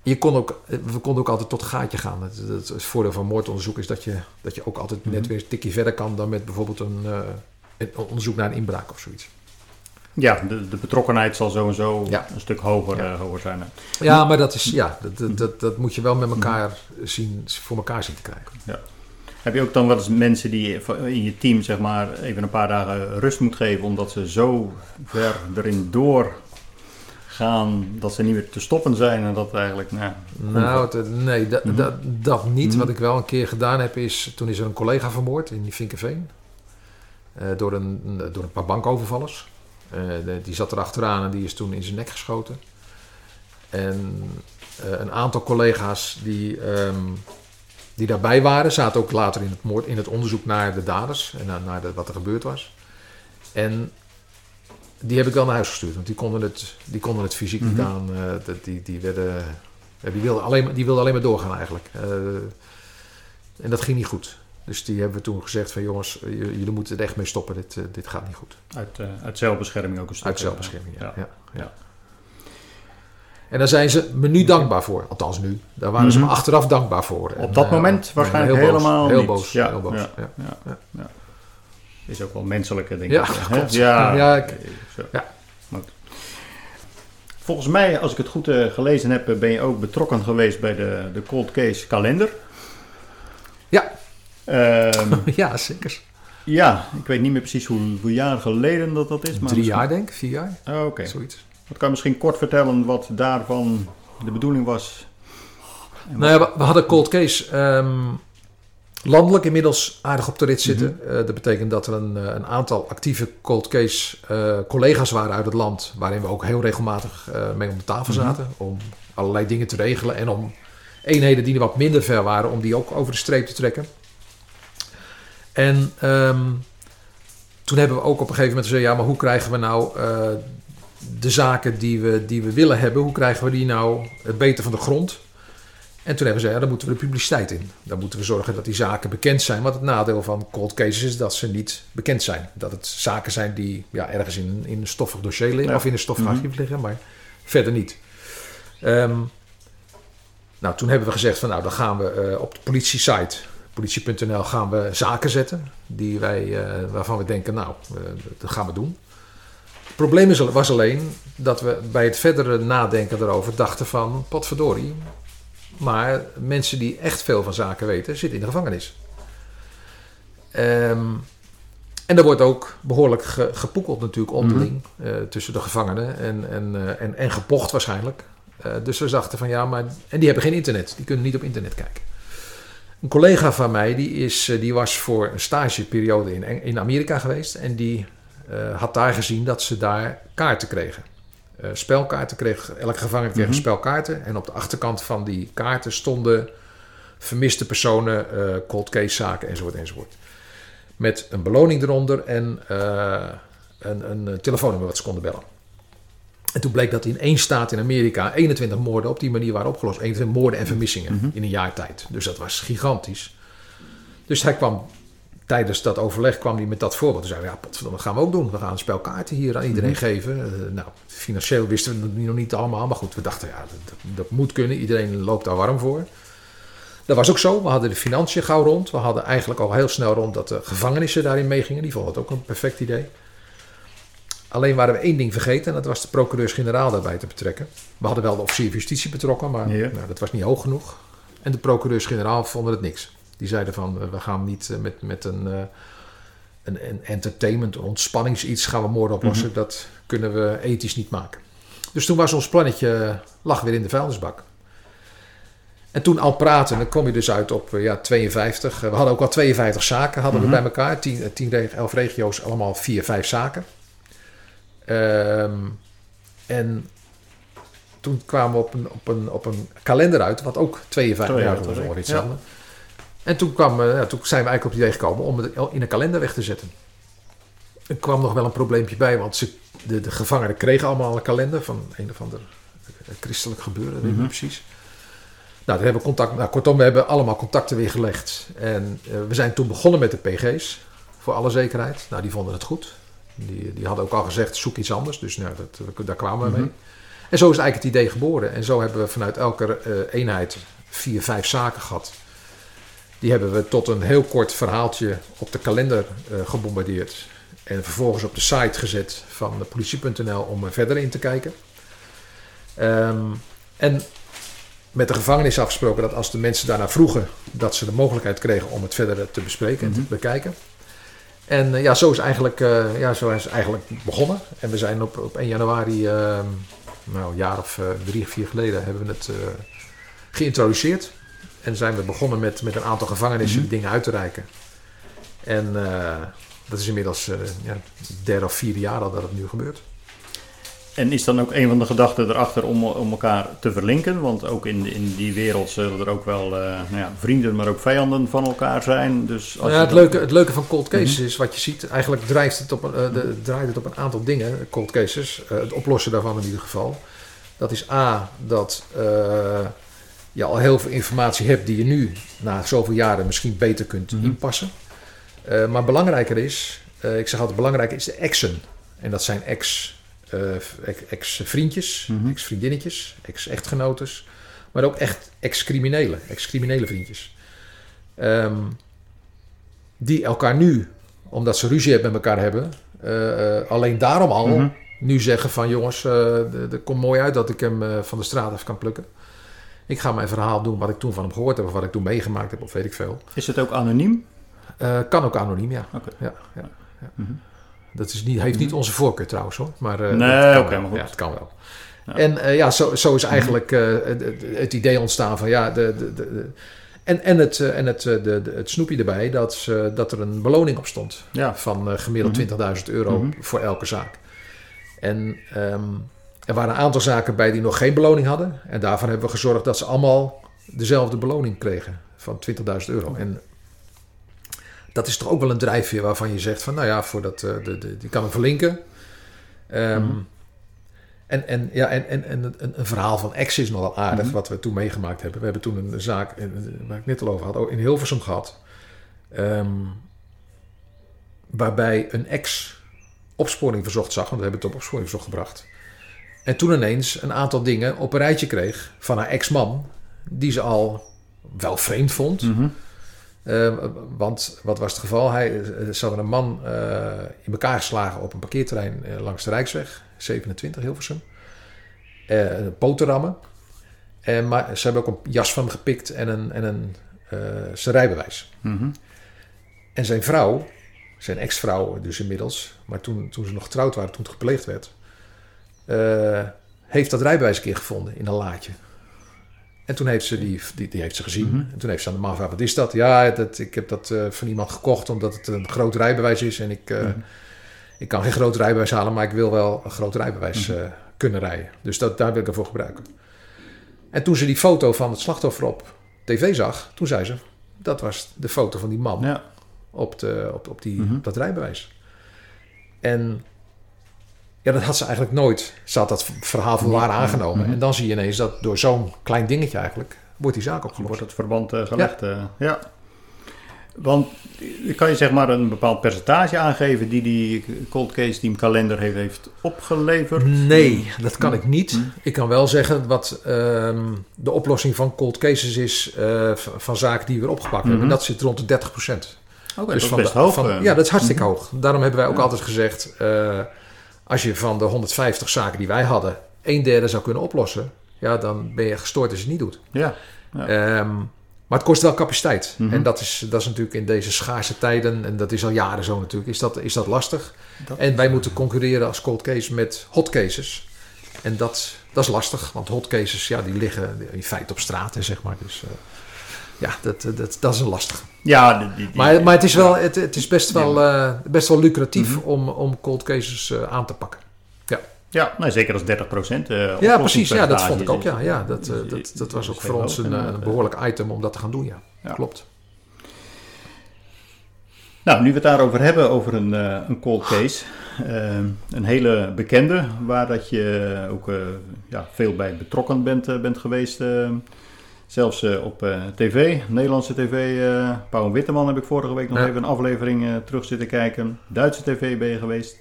Je kon ook, we konden ook altijd tot gaatje gaan. Het, het, het voordeel van moordonderzoek is dat je, dat je ook altijd net Mhm. weer een tikje verder kan dan met bijvoorbeeld een, eh, een onderzoek naar een inbraak of zoiets. Ja, de, de betrokkenheid zal sowieso Ja. een stuk hoger, Ja. eh, hoger zijn. hè. Ja, maar dat is ja, dat, dat, dat, dat moet je wel met elkaar zien, voor elkaar zien te krijgen. Heb je ook dan wel eens mensen die in je team zeg maar even een paar dagen rust moet geven omdat ze zo ver erin doorgaan dat ze niet meer te stoppen zijn en dat eigenlijk, nou, ja, Nou, het- nee, dat, Mhm. dat, dat niet. Mhm. Wat ik wel een keer gedaan heb is, toen is er een collega vermoord in Vinkenveen. eh door, een, door een paar bankovervallers. Eh, de- die zat er achteraan en die is toen in zijn nek geschoten. En eh, een aantal collega's die, ehm, die daarbij waren, zaten ook later in het, moord, in het onderzoek naar de daders en naar, naar de, wat er gebeurd was. En die heb ik wel naar huis gestuurd, want die konden het, die konden het fysiek niet Mhm. aan. eh, die, die, werden, ja, die, wilden alleen, maar- die wilden alleen maar doorgaan eigenlijk. Eh, en dat ging niet goed. Dus die hebben we toen gezegd van jongens, jullie moeten er echt mee stoppen, dit, eh, dit gaat niet goed. uit, eh, uit zelfbescherming ook een stuk. Uit zelfbescherming, ja. Ja. ja. ja. Ja. En daar zijn ze me nu dankbaar voor. Althans nu. Daar waren ze me Mhm. achteraf dankbaar voor. Op En, dat eh, moment waarschijnlijk heel boos. helemaal Heel niet. boos. Ja, heel boos. ja. Ja. Is ook wel menselijker, denk Ja, ik. klopt. Ja, Ja, ik- zo. Ja. Volgens mij, als ik het goed eh, gelezen heb, eh, ben je ook betrokken geweest bij de, de Cold Case kalender. Ja. Ehm, ja, zeker. ja, ik weet niet meer precies hoe, hoe jaar geleden dat dat is. Maar Drie misschien- jaar denk ik, vier jaar, Oh, Oké. zoiets. Wat kan je misschien kort vertellen wat daarvan de bedoeling was? Nou ja, we, we hadden Cold Case ehm, landelijk inmiddels aardig op de rit zitten. Mhm. Eh, dat betekent dat er een, eh, een aantal actieve Cold Case eh, collega's waren uit het land. Waarin we ook heel regelmatig mee om de tafel Mhm. zaten. Om allerlei dingen te regelen. En om eenheden die wat minder ver waren, om die ook over de streep te trekken. En ehm, toen hebben we ook op een gegeven moment gezegd: ja, maar hoe krijgen we nou de zaken die we, die we willen hebben, hoe krijgen we die nou het beter van de grond? En toen hebben we gezegd, ja, dan moeten we de publiciteit in. Dan moeten we zorgen dat die zaken bekend zijn. Want het nadeel van cold cases is dat ze niet bekend zijn. Dat het zaken zijn die ja, ergens in, in een stoffig dossier liggen Ja. of in een stoffig Mhm. archief liggen, maar verder niet. Ehm, nou, toen hebben we gezegd van nou, dan gaan we eh, op de politie-site, politie.nl, gaan we zaken zetten. Die wij, eh, waarvan we denken, nou, eh, dat gaan we doen. Het probleem is, was alleen dat we bij het verdere nadenken erover dachten van, potverdorie, maar mensen die echt veel van zaken weten, zitten in de gevangenis. Ehm, en er wordt ook behoorlijk ge- gepoekeld natuurlijk onderling eh, tussen de gevangenen en, en, eh, en, en gepocht waarschijnlijk. Eh, dus we dachten van ja, maar... En die hebben geen internet, die kunnen niet op internet kijken. Een collega van mij, die, is, die was voor een stageperiode in, in Amerika geweest. En die had daar gezien dat ze daar kaarten kregen. Eh, spelkaarten kreeg, elke gevangene kreeg Mhm. spelkaarten. En op de achterkant van die kaarten stonden vermiste personen, eh, cold case zaken enzovoort enzovoort. Met een beloning eronder en eh, een, een telefoonnummer wat ze konden bellen. En toen bleek dat in één staat in Amerika 21 moorden op die manier waren opgelost. 21 moorden en vermissingen Mhm. in een jaar tijd. Dus dat was gigantisch. Dus hij kwam tijdens dat overleg kwam hij met dat voorbeeld. Toen zei hij, ja, potverdomme, dat gaan we ook doen. We gaan een spel kaarten hier aan iedereen Mhm. geven. Eh, nou, financieel wisten we het nog niet allemaal. Maar goed, we dachten, ja, dat, dat moet kunnen. Iedereen loopt daar warm voor. Dat was ook zo. We hadden de financiën gauw rond. We hadden eigenlijk al heel snel rond dat de gevangenissen daarin meegingen. Die vonden het ook een perfect idee. Alleen waren we één ding vergeten. En dat was de procureurs-generaal daarbij te betrekken. We hadden wel de officier van justitie betrokken. Maar Ja. nou, dat was niet hoog genoeg. En de procureurs-generaal vonden het niks. Die zeiden van, eh, we gaan niet eh, met, met een, eh, een, een entertainment, een ontspanningsiets gaan we moorden oplossen. Mhm. Dat kunnen we ethisch niet maken. Dus toen was ons plannetje, lag weer in de vuilnisbak. En toen al praten, dan kom je dus uit op ja, 52. Eh, We hadden ook al 52 zaken hadden Mhm. we bij elkaar. 10, 10 reg- 11 regio's, allemaal 4, 5 zaken. Ehm, en toen kwamen we op een, op, een, op een kalender uit, wat ook 52 jaar 52, was, ja. hetzelfde. En toen, kwam, eh, ja, toen zijn we eigenlijk op het idee gekomen om het in een kalender weg te zetten. Er kwam nog wel een probleempje bij, want ze, de, de gevangenen kregen allemaal een kalender van een of ander eh, christelijk gebeuren, weet ik Mhm. niet precies. Nou, hebben we contact, nou, kortom, we hebben allemaal contacten weer gelegd. En eh, we zijn toen begonnen met de PG's, voor alle zekerheid. Nou, die vonden het goed. Die, die hadden ook al gezegd, zoek iets anders. Dus nou, dat, daar kwamen we Mhm. mee. En zo is eigenlijk het idee geboren. En zo hebben we vanuit elke eenheid vier, vijf zaken gehad. Die hebben we tot een heel kort verhaaltje op de kalender eh, gebombardeerd. En vervolgens op de site gezet van de politie.nl om er verder in te kijken. Ehm, en met de gevangenis afgesproken dat als de mensen daarna vroegen, dat ze de mogelijkheid kregen om het verder te bespreken en Mhm. te bekijken. En eh, ja, zo is eigenlijk, eh, ja, zo is het eigenlijk begonnen. En we zijn op, op 1 januari, ehm, nou een jaar of drie of vier geleden, hebben we het geïntroduceerd. En zijn we begonnen met, met een aantal gevangenissen Mhm. dingen uit te reiken. En eh, dat is inmiddels eh ja, derde of vierde jaar al dat het nu gebeurt. En is dan ook een van de gedachten erachter om, om elkaar te verlinken? Want ook in, in die wereld zullen er ook wel eh, nou ja, vrienden, maar ook vijanden van elkaar zijn. Dus als ja, het, dat- leuke, het leuke van cold cases Mhm. is wat je ziet. Eigenlijk drijft het op, eh, de, draait het op een aantal dingen, cold cases. het oplossen daarvan in ieder geval. Dat is A, dat je al heel veel informatie hebt die je nu na zoveel jaren misschien beter kunt Mhm. inpassen. Eh, maar belangrijker is, eh, ik zeg altijd belangrijker is de exen. En dat zijn ex, eh, ex- ex-vriendjes, Mhm. ex-vriendinnetjes, ex-echtgenotes. Maar ook echt ex-criminelen, ex-criminele vriendjes. Ehm, die elkaar nu, omdat ze ruzie met elkaar hebben, alleen daarom al Mhm. nu zeggen van jongens, het komt mooi uit dat ik hem van de straat af kan plukken. Ik ga mijn verhaal doen wat ik toen van hem gehoord heb of wat ik toen meegemaakt heb of weet ik veel. Is het ook anoniem? Eh, kan ook anoniem, ja. Oké. ja, ja, ja. Mhm. Dat is niet, heeft niet onze voorkeur trouwens hoor. Maar eh, Nee, dat kan oké, goed. Ja, het kan wel. Ja. En eh, ja, zo, zo is eigenlijk eh, het, idee ontstaan van ja, de, de, de, en, en, het, en het, de, het snoepje erbij dat, dat er een beloning op stond Ja. van gemiddeld Mhm. 20.000 euro Mhm. voor elke zaak. En ehm, er waren een aantal zaken bij die nog geen beloning hadden. En daarvan hebben we gezorgd dat ze allemaal dezelfde beloning kregen van 20.000 euro. En dat is toch ook wel een drijfveer waarvan je zegt van nou ja, voor dat, eh, de, de, die kan hem verlinken. Ehm, Mhm. En, en, ja, en, en, en een, een verhaal van ex is nogal aardig, Mhm. wat we toen meegemaakt hebben. We hebben toen een zaak, eh, waar ik net al over had, ook in Hilversum gehad. ehm, waarbij een ex opsporing verzocht zag, want we hebben het op opsporing verzocht gebracht. En toen ineens een aantal dingen op een rijtje kreeg van haar ex-man, die ze al wel vreemd vond. Mhm. Eh, want wat was het geval? Hij, eh, ze hadden een man eh, in elkaar geslagen op een parkeerterrein langs de Rijksweg, 27 Hilversum. Boterrammen. En, maar ze hebben ook een jas van hem gepikt en, een, en een, eh, zijn rijbewijs. Mhm. En zijn vrouw, zijn ex-vrouw dus inmiddels, maar toen, toen ze nog getrouwd waren, toen het gepleegd werd, eh, heeft dat rijbewijs een keer gevonden in een laadje. En toen heeft ze die, die, die heeft ze gezien. Mhm. En toen heeft ze aan de man gevraagd, wat is dat? Ja, dat, ik heb dat eh, van iemand gekocht omdat het een groot rijbewijs is. En ik, eh, Mhm. ik kan geen groot rijbewijs halen, maar ik wil wel een groot rijbewijs Mhm. kunnen rijden. Dus dat, daar wil ik ervoor gebruiken. En toen ze die foto van het slachtoffer op tv zag, toen zei ze, dat was de foto van die man Ja. op, de, op, op, die, op dat rijbewijs. En ja, dat had ze eigenlijk nooit. Ze had dat verhaal voor waar aangenomen. Mhm. En dan zie je ineens dat door zo'n klein dingetje eigenlijk... wordt die zaak opgelost. Wordt het verband eh, gelegd? eh, ja. Want eh, kan je zeg maar een bepaald percentage aangeven die die cold case team kalender heeft, heeft opgeleverd? Nee, dat kan ik niet. Mhm. Ik kan wel zeggen wat ehm, de oplossing van cold cases is... van zaken die we weer opgepakt hebben. Mhm. En dat zit rond de 30 procent. Oké, Dus dat is best de- hoog. van- ja, dat is hartstikke Mhm. hoog. Daarom hebben wij ook Ja. altijd gezegd... als je van de 150 zaken die wij hadden... een derde zou kunnen oplossen... ja, dan ben je gestoord als je het niet doet. Ja. Ja. Ehm, maar het kost wel capaciteit. Mhm. En dat is, dat is natuurlijk in deze schaarse tijden... en dat is al jaren zo natuurlijk... is dat, is dat lastig. Dat- En wij moeten concurreren als cold case met hot cases. En dat, dat is lastig. Want hot cases, ja, die liggen in feite op straat, hè, zeg maar. Dus... eh, ja, dat, dat, dat is een lastig. Ja, die, die- die- Maar, maar het is, wel, het, het is best, wel, eh, best wel lucratief Mhm. om, om cold cases eh, aan te pakken. ja nee, zeker als 30 procent. Ja, precies. Ja, dat vond ik ook. Ja, ja dat, eh, dat, dat was ook voor ons een, eh, ja. behoorlijk item om dat te gaan doen. Ja, Ja. klopt. Nou, nu we het daarover hebben, over een, eh, een cold case. eh, een hele bekende, waar dat je ook eh, ja, veel bij betrokken bent, eh, bent geweest. Zelfs eh, op eh, tv, Nederlandse tv. eh Pauw Witteman heb ik vorige week nog Ja. even een aflevering terug zitten kijken. Duitse tv ben je geweest.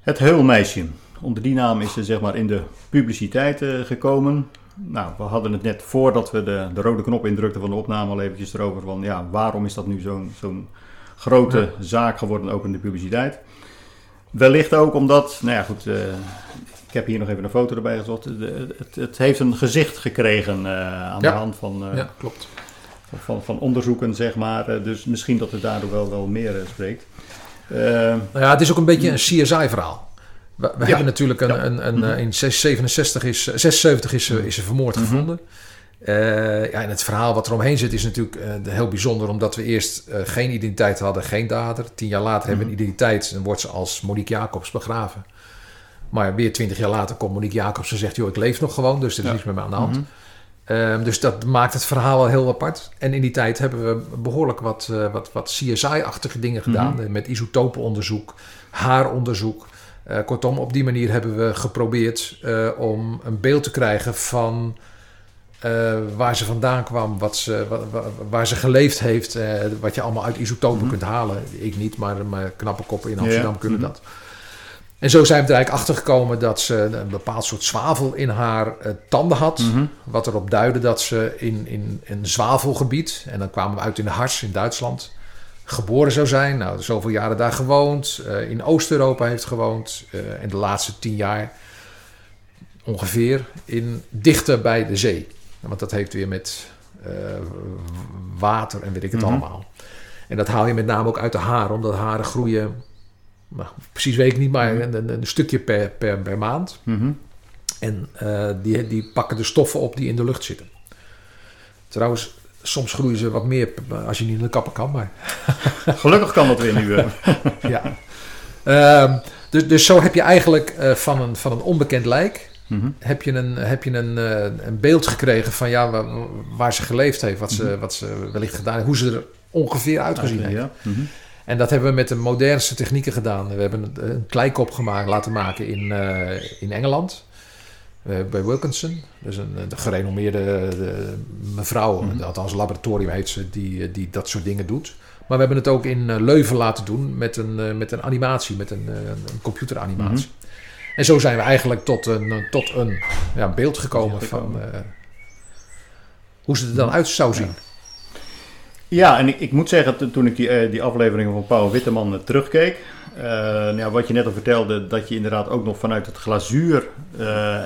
Het Heulmeisje. Onder die naam is ze zeg maar in de publiciteit gekomen. Nou, we hadden het net voordat we de, de rode knop indrukten van de opname al eventjes erover van ja, waarom is dat nu zo'n zo'n grote Ja. zaak geworden, ook in de publiciteit. Wellicht ook omdat, nou ja goed, ik heb hier nog even een foto erbij gezocht. Het, het heeft een gezicht gekregen eh, aan Ja. de hand van, eh, ja, klopt. van, van onderzoeken, zeg maar. Eh, dus misschien dat het daardoor wel, wel meer spreekt. Nou ja, het is ook een beetje een CSI-verhaal. We, we hebben natuurlijk een, Ja. een, een, Mhm. in 67 is, 76 is, ze- is ze vermoord Mhm. gevonden. Eh, ja, en het verhaal wat eromheen zit is natuurlijk eh, heel bijzonder, omdat we eerst geen identiteit hadden, geen dader. Tien jaar later hebben we een identiteit en wordt ze als Monique Jacobs begraven. Maar weer twintig jaar later komt Monique Jacobs en zegt: Joh, ik leef nog gewoon, dus er is Ja. niets met me aan de hand. mhm. Ehm, dus dat maakt het verhaal wel heel apart. En in die tijd hebben we behoorlijk wat, eh, wat, wat CSI-achtige dingen gedaan. Mhm. eh, Met isotopenonderzoek, haaronderzoek. Eh, kortom, op die manier hebben we geprobeerd om een beeld te krijgen van waar ze vandaan kwam, wat ze, wa- wa- waar ze geleefd heeft. wat je allemaal uit isotopen Mhm. kunt halen. Ik niet, maar, maar knappe koppen in Amsterdam Ja, kunnen dat. En zo zijn we er eigenlijk achter gekomen dat ze een bepaald soort zwavel in haar eh, tanden had. Mhm. Wat erop duidde dat ze in, in een zwavelgebied, en dan kwamen we uit in de Hars in Duitsland, geboren zou zijn. Nou, zoveel jaren daar gewoond, eh, in Oost-Europa heeft gewoond. eh en de laatste tien jaar ongeveer in, dichter bij de zee. Want dat heeft weer met water en weet ik het Mhm. allemaal. En dat haal je met name ook uit de haren, omdat haren groeien, precies weet ik niet, maar een, een, een stukje per, per, per maand. Mhm. En eh, die, die pakken de stoffen op die in de lucht zitten. Trouwens, soms groeien ze wat meer als je niet in de kapper kan, maar Gelukkig kan dat weer nu. ja. Ehm, dus, dus zo heb je eigenlijk eh, van, een, van een onbekend lijk... Mhm. heb je een, heb je een, eh, een beeld gekregen van ja, waar, waar ze geleefd heeft... Wat ze, wat ze wellicht gedaan heeft, hoe ze er ongeveer uitgezien heeft. Ja. Mhm. En dat hebben we met de modernste technieken gedaan. We hebben een, een kleikop gemaakt, laten maken in, eh, in Engeland. Eh, bij Wilkinson. Dus een, een gerenommeerde de, mevrouw, Mhm. althans laboratorium heet ze, die, die dat soort dingen doet. Maar we hebben het ook in eh, Leuven laten doen met een, eh, met een animatie, met een, eh, een computeranimatie. En zo zijn we eigenlijk tot een, eh, tot een ja, beeld gekomen Ja, van eh, hoe ze er dan uit zou zien. Ja, en ik, ik moet zeggen, to- toen ik die, eh, die afleveringen van Paul Witteman eh, terugkeek, eh, nou ja, wat je net al vertelde, dat je inderdaad ook nog vanuit het glazuur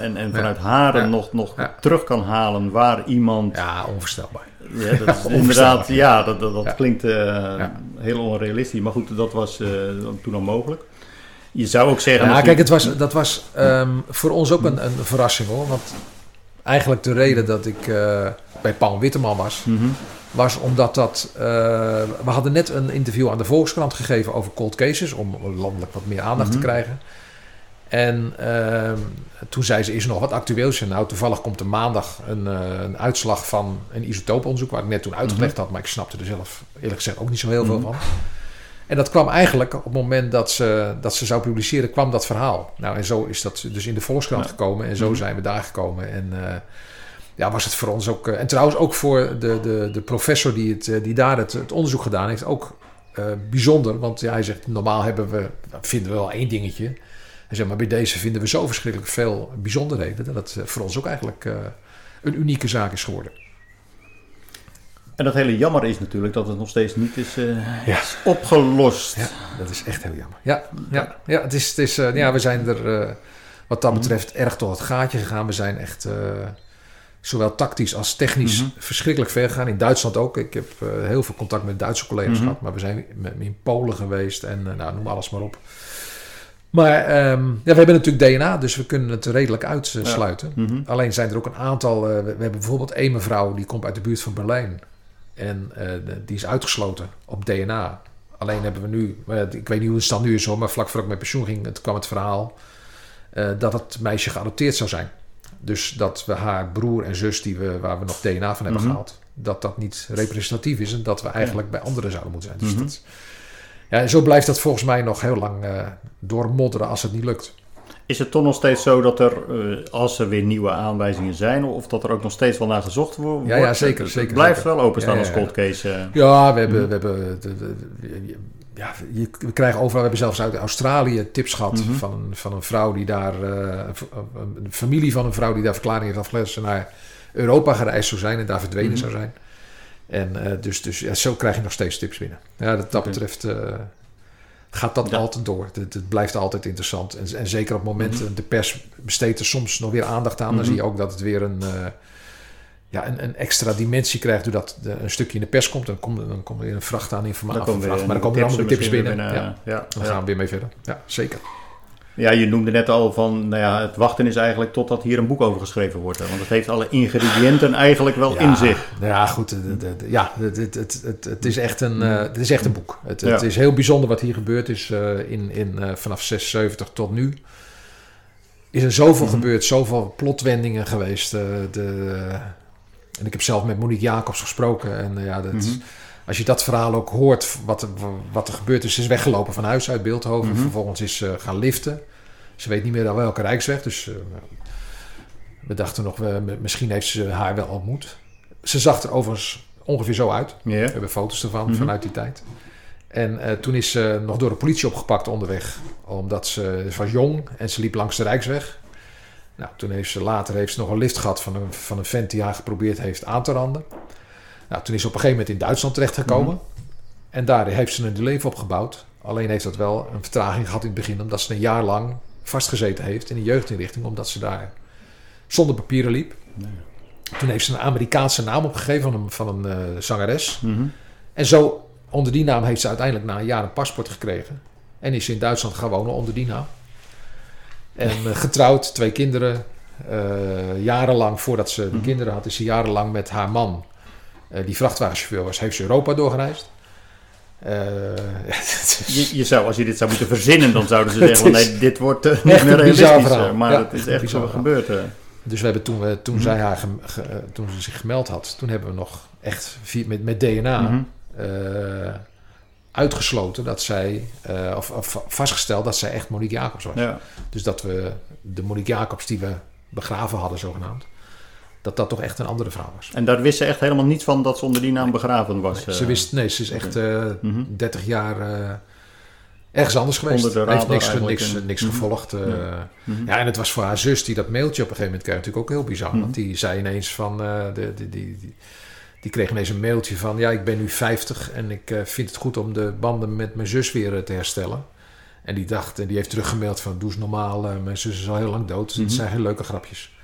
en, en Ja. vanuit haren Ja. nog, nog Ja. terug kan halen waar iemand... Ja, onvoorstelbaar. Ja, dat is Ja, inderdaad, ja, dat, dat, dat Ja. klinkt Ja. heel onrealistisch, maar goed, dat was toen al mogelijk. Je zou ook zeggen... Ja, kijk, het was, dat was ehm, voor ons ook een, een verrassing hoor. Want eigenlijk de reden dat ik bij Paul Witteman was, Mhm. Was omdat dat. eh, we hadden net een interview aan de Volkskrant gegeven over cold cases, om landelijk wat meer aandacht Mhm. te krijgen. En ehm, toen zei ze: Is er nog wat actueels? En nou, toevallig komt er maandag een, eh, een uitslag van een isotooponderzoek, waar ik net toen uitgelegd had, maar ik snapte er zelf eerlijk gezegd ook niet zo heel veel Mhm. van. En dat kwam eigenlijk op het moment dat ze, dat ze zou publiceren, kwam dat verhaal. Nou, en zo is dat dus in de Volkskrant Ja. gekomen. En zo Mhm. zijn we daar gekomen. En eh, ja, was het voor ons ook... eh, en trouwens ook voor de, de, de professor die, het, eh, die daar het, het onderzoek gedaan heeft, ook eh, bijzonder. Want ja, hij zegt, normaal hebben we, vinden we wel één dingetje. Hij zegt, maar bij deze vinden we zo verschrikkelijk veel bijzonderheden... dat het voor ons ook eigenlijk een unieke zaak is geworden. En dat hele jammer is natuurlijk dat het nog steeds niet is, Ja. is opgelost. Ja, dat is echt heel jammer. Ja, ja, ja, het is, het is, ja we zijn er wat dat betreft erg door het gaatje gegaan. We zijn echt zowel tactisch als technisch Mhm. verschrikkelijk ver gegaan. In Duitsland ook. Ik heb eh, heel veel contact met Duitse collega's Mhm. gehad. Maar we zijn in Polen geweest en eh, nou, noem alles maar op. Maar ehm, ja, we hebben natuurlijk DNA, dus we kunnen het redelijk uitsluiten. Mhm. Alleen zijn er ook een aantal. eh, we, hebben bijvoorbeeld één mevrouw die komt uit de buurt van Berlijn. En die is uitgesloten op DNA. Alleen hebben we nu, ik weet niet hoe de stand nu is hoor, maar vlak voor ik met pensioen ging, het kwam het verhaal dat het meisje geadopteerd zou zijn. Dus dat we haar broer en zus, die we, waar we nog DNA van hebben Mhm. gehaald, dat dat niet representatief is en dat we eigenlijk bij anderen zouden moeten zijn. Dus Mhm. dat, ja, en zo blijft dat volgens mij nog heel lang eh doormodderen als het niet lukt. Is het toch nog steeds zo dat er, eh, als er weer nieuwe aanwijzingen zijn, of dat er ook nog steeds wel naar gezocht wo- wordt? Ja, ja, zeker, Het zeker, blijft zeker. wel openstaan Ja, ja, als cold case. eh. Ja, we hebben, we hebben, de- de- de- ja, je, we krijgen overal. We hebben zelfs uit Australië tips gehad Mhm. van, een- van een vrouw die daar, eh, een v- een familie van een vrouw die daar verklaring heeft afgelegd dat ze naar Europa gereisd zou zijn en daar verdwenen Mhm. zou zijn. En eh, dus, dus ja, zo krijg je nog steeds tips binnen. Ja, dat, dat betreft eh, gaat dat Ja. altijd door. Het, het blijft altijd interessant. En, en zeker op momenten, Mhm. de pers besteedt er soms nog weer aandacht aan. Dan zie je ook dat het weer een, eh, ja, een, een extra dimensie krijgt doordat de, een stukje in de pers komt. Dan komt, dan komt er een vracht aan informatie. Maar dan komen er allemaal tips binnen. weer ja, ja, dan ja. gaan we weer mee verder. Ja, zeker. Ja, je noemde net al van, nou ja, het wachten is eigenlijk totdat hier een boek over geschreven wordt. hè. Want het heeft alle ingrediënten eigenlijk wel ja, in zich. nou Ja, goed. de- ja, het, het, het, het, het is echt een, eh, het is echt een boek. Het, Ja. het is heel bijzonder wat hier gebeurd is eh, in, in, eh, vanaf 76 tot nu. Is er zoveel Mhm. gebeurd, zoveel plotwendingen geweest. de, en ik heb zelf met Monique Jacobs gesproken. En eh, ja, dat, Mhm. als je dat verhaal ook hoort, wat er, wat er gebeurd is, ze is weggelopen van huis uit Beeldhoven. Mhm. Vervolgens is ze gaan liften. Ze weet niet meer welke rijksweg, dus eh, we dachten nog, we, misschien heeft ze haar wel ontmoet. Ze zag er overigens ongeveer zo uit. We hebben foto's ervan Mhm. vanuit die tijd. En eh, toen is ze nog door de politie opgepakt onderweg. Omdat ze, ze was jong en ze liep langs de Rijksweg. Nou, toen heeft ze later heeft ze nog een lift gehad van een, van een vent die haar geprobeerd heeft aan te randen. Nou, toen is ze op een gegeven moment in Duitsland terechtgekomen. Mhm. En daar heeft ze een leven opgebouwd. Alleen heeft dat wel een vertraging gehad in het begin. Omdat ze een jaar lang vastgezeten heeft in een jeugdinrichting. Omdat ze daar zonder papieren liep. Toen heeft ze een Amerikaanse naam opgegeven van een, van een eh, zangeres. Mhm. En zo, onder die naam heeft ze uiteindelijk na een jaar een paspoort gekregen. En is ze in Duitsland gaan wonen onder die naam. En eh, getrouwd, twee kinderen. Eh, jarenlang, voordat ze de Mhm. kinderen had, is ze jarenlang met haar man, eh, die vrachtwagenchauffeur was, heeft ze Europa doorgereisd. Is Je, je zou, als je dit zou moeten verzinnen, dan zouden ze zeggen van nee, dit wordt niet meer realistisch. Maar Ja, het is echt zo gebeurd. Dus we hebben toen, we, toen, Mhm. zij haar ge- toen ze zich gemeld had, toen hebben we nog echt via- met, met DNA Mhm. Uitgesloten dat zij, eh, of, of vastgesteld dat zij echt Monique Jacobs was. Ja. Dus dat we de Monique Jacobs die we begraven hadden, zogenaamd, dat dat toch echt een andere vrouw was. En daar wist ze echt helemaal niets van dat ze onder die naam begraven was. Nee, eh. ze wist, nee, ze is echt eh, Mhm. 30 jaar ergens anders geweest. Onder de Heeft niks, niks, Mhm. gevolgd. Ja. Mhm. Ja, en het was voor haar zus die dat mailtje op een gegeven moment kreeg natuurlijk ook heel bizar. Mhm. Want die zei ineens van, de, die, die kreeg ineens een mailtje van, ja, ik ben nu 50 en ik eh, vind het goed om de banden met mijn zus weer eh, te herstellen. En die dacht, en die heeft teruggemaild van, doe eens normaal, eh, mijn zus is al heel lang dood, dus het Mhm. zijn geen leuke grapjes.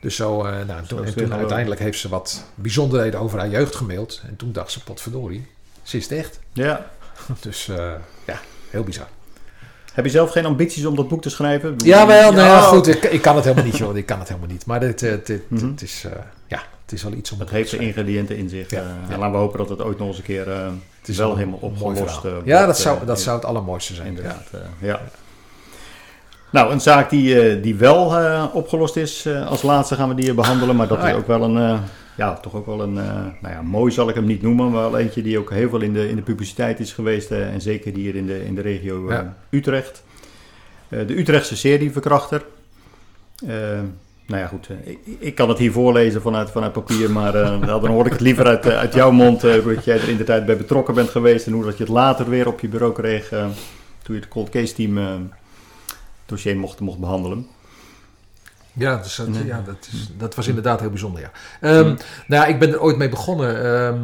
Dus zo, nou, toen, en uiteindelijk heeft ze wat bijzonderheden over haar jeugd gemaild. En toen dacht ze, potverdorie, ze is het echt. Ja. Dus ja, heel bizar. Heb je zelf geen ambities om dat boek te schrijven? Ja, wel, nou ja, ja, goed, ik, ik kan het helemaal niet, joh. Ik kan het helemaal niet. Maar dit, dit, Mhm. het, is, het is wel iets om Het heeft de ingrediënten in zich. Ja, eh, ja. En laten we hopen dat het ooit nog eens een keer eh, Het is wel helemaal opgelost eh, Ja, wordt, dat zou, dat zou het allermooiste zijn. Inderdaad, ja. Nou, een zaak die, die wel opgelost is, als laatste gaan we die behandelen. Maar dat Ah, is ja. ook wel een, ja, toch ook wel een, nou ja, mooi zal ik hem niet noemen. Maar wel eentje die ook heel veel in de, in de publiciteit is geweest. en zeker hier in de, in de regio Ja. Utrecht. De Utrechtse serieverkrachter. Eh nou ja, goed. eh, ik, ik kan het hier voorlezen vanuit, vanuit papier, maar eh, dan hoor ik het liever uit, eh, uit jouw mond, dat jij er in de tijd bij betrokken bent geweest en hoe dat je het later weer op je bureau kreeg, toen je het cold case team dossier mocht, mocht behandelen. Ja, dus, dat, Nee. ja dat, is, dat was inderdaad heel bijzonder, ja. Ehm, Nou ja, ik ben er ooit mee begonnen. Ehm,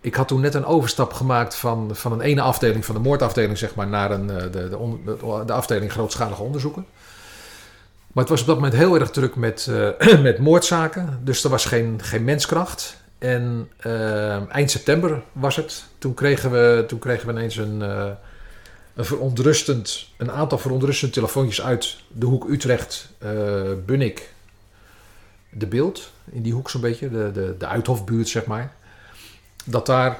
ik had toen net een overstap gemaakt van, van een ene afdeling, van de moordafdeling, zeg maar, naar een, de, de, on- de, de afdeling grootschalige onderzoeken. Maar het was op dat moment heel erg druk met, eh, met moordzaken. Dus er was geen, geen menskracht. En eh, eind september was het. Toen kregen we, toen kregen we ineens een, eh, een, verontrustend, een aantal verontrustende telefoontjes uit de hoek Utrecht, Bunnik, de Beeld. In die hoek zo'n beetje, de, de, de Uithofbuurt zeg maar. Dat daar,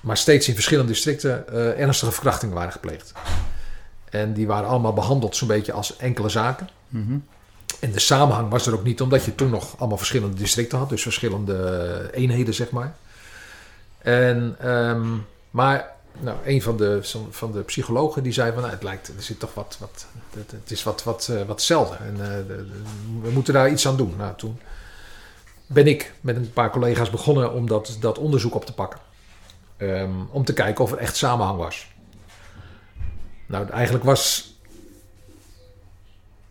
maar steeds in verschillende districten, ernstige verkrachtingen waren gepleegd. En die waren allemaal behandeld zo'n beetje als enkele zaken. En de samenhang was er ook niet, omdat je toen nog allemaal verschillende districten had, dus verschillende eenheden, zeg maar. En, ehm, maar nou, een van de, van de psychologen die zei van nou, het lijkt, er zit toch wat, wat het, is wat, wat, wat hetzelfde. En we moeten daar iets aan doen. Nou, toen ben ik met een paar collega's begonnen om dat, dat onderzoek op te pakken. Ehm, om te kijken of er echt samenhang was. Nou, eigenlijk was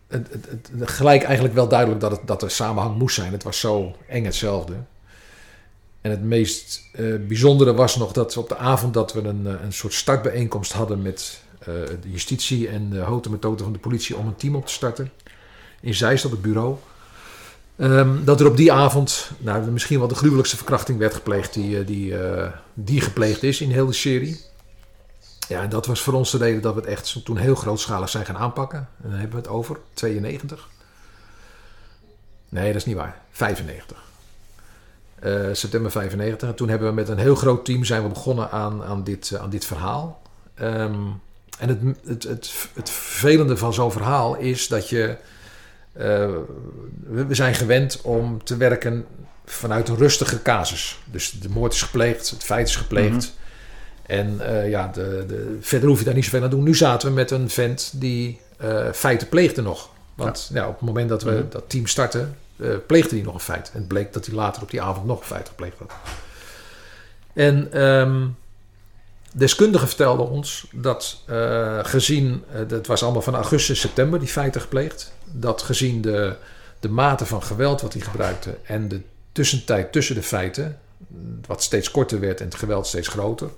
het, gelijk eigenlijk wel duidelijk dat, het, dat er samenhang moest zijn. Het was zo eng hetzelfde. En het meest uh, bijzondere was nog dat op de avond dat we een, eh, een soort startbijeenkomst hadden met uh, de justitie en de hoge methode van de politie om een team op te starten. In Zeist op het bureau. Um, dat er op die avond nou, misschien wel de gruwelijkste verkrachting werd gepleegd die, die, die gepleegd is in heel de serie. Ja, en dat was voor ons de reden dat we het echt toen heel grootschalig zijn gaan aanpakken. En dan hebben we het over 92. Nee, dat is niet waar. 95. Uh, september 95. En toen hebben we met een heel groot team zijn we begonnen aan, aan, dit, uh, aan dit verhaal. Um, en het, het, het, het vervelende van zo'n verhaal is dat je uh, we zijn gewend om te werken vanuit een rustige casus. Dus de moord is gepleegd, het feit is gepleegd. -hmm. En uh, ja, de, de, verder hoef je daar niet zoveel aan te doen. Nu zaten we met een vent die uh, feiten pleegde nog. Want ja. ja. op het moment dat we -hmm. dat team starten, pleegde hij nog een feit. En het bleek dat hij later op die avond nog een feit gepleegd had. En um, deskundigen vertelden ons dat gezien, dat was allemaal van augustus, september, die feiten gepleegd, dat gezien de, de mate van geweld wat hij gebruikte en de tussentijd tussen de feiten, wat steeds korter werd en het geweld steeds groter,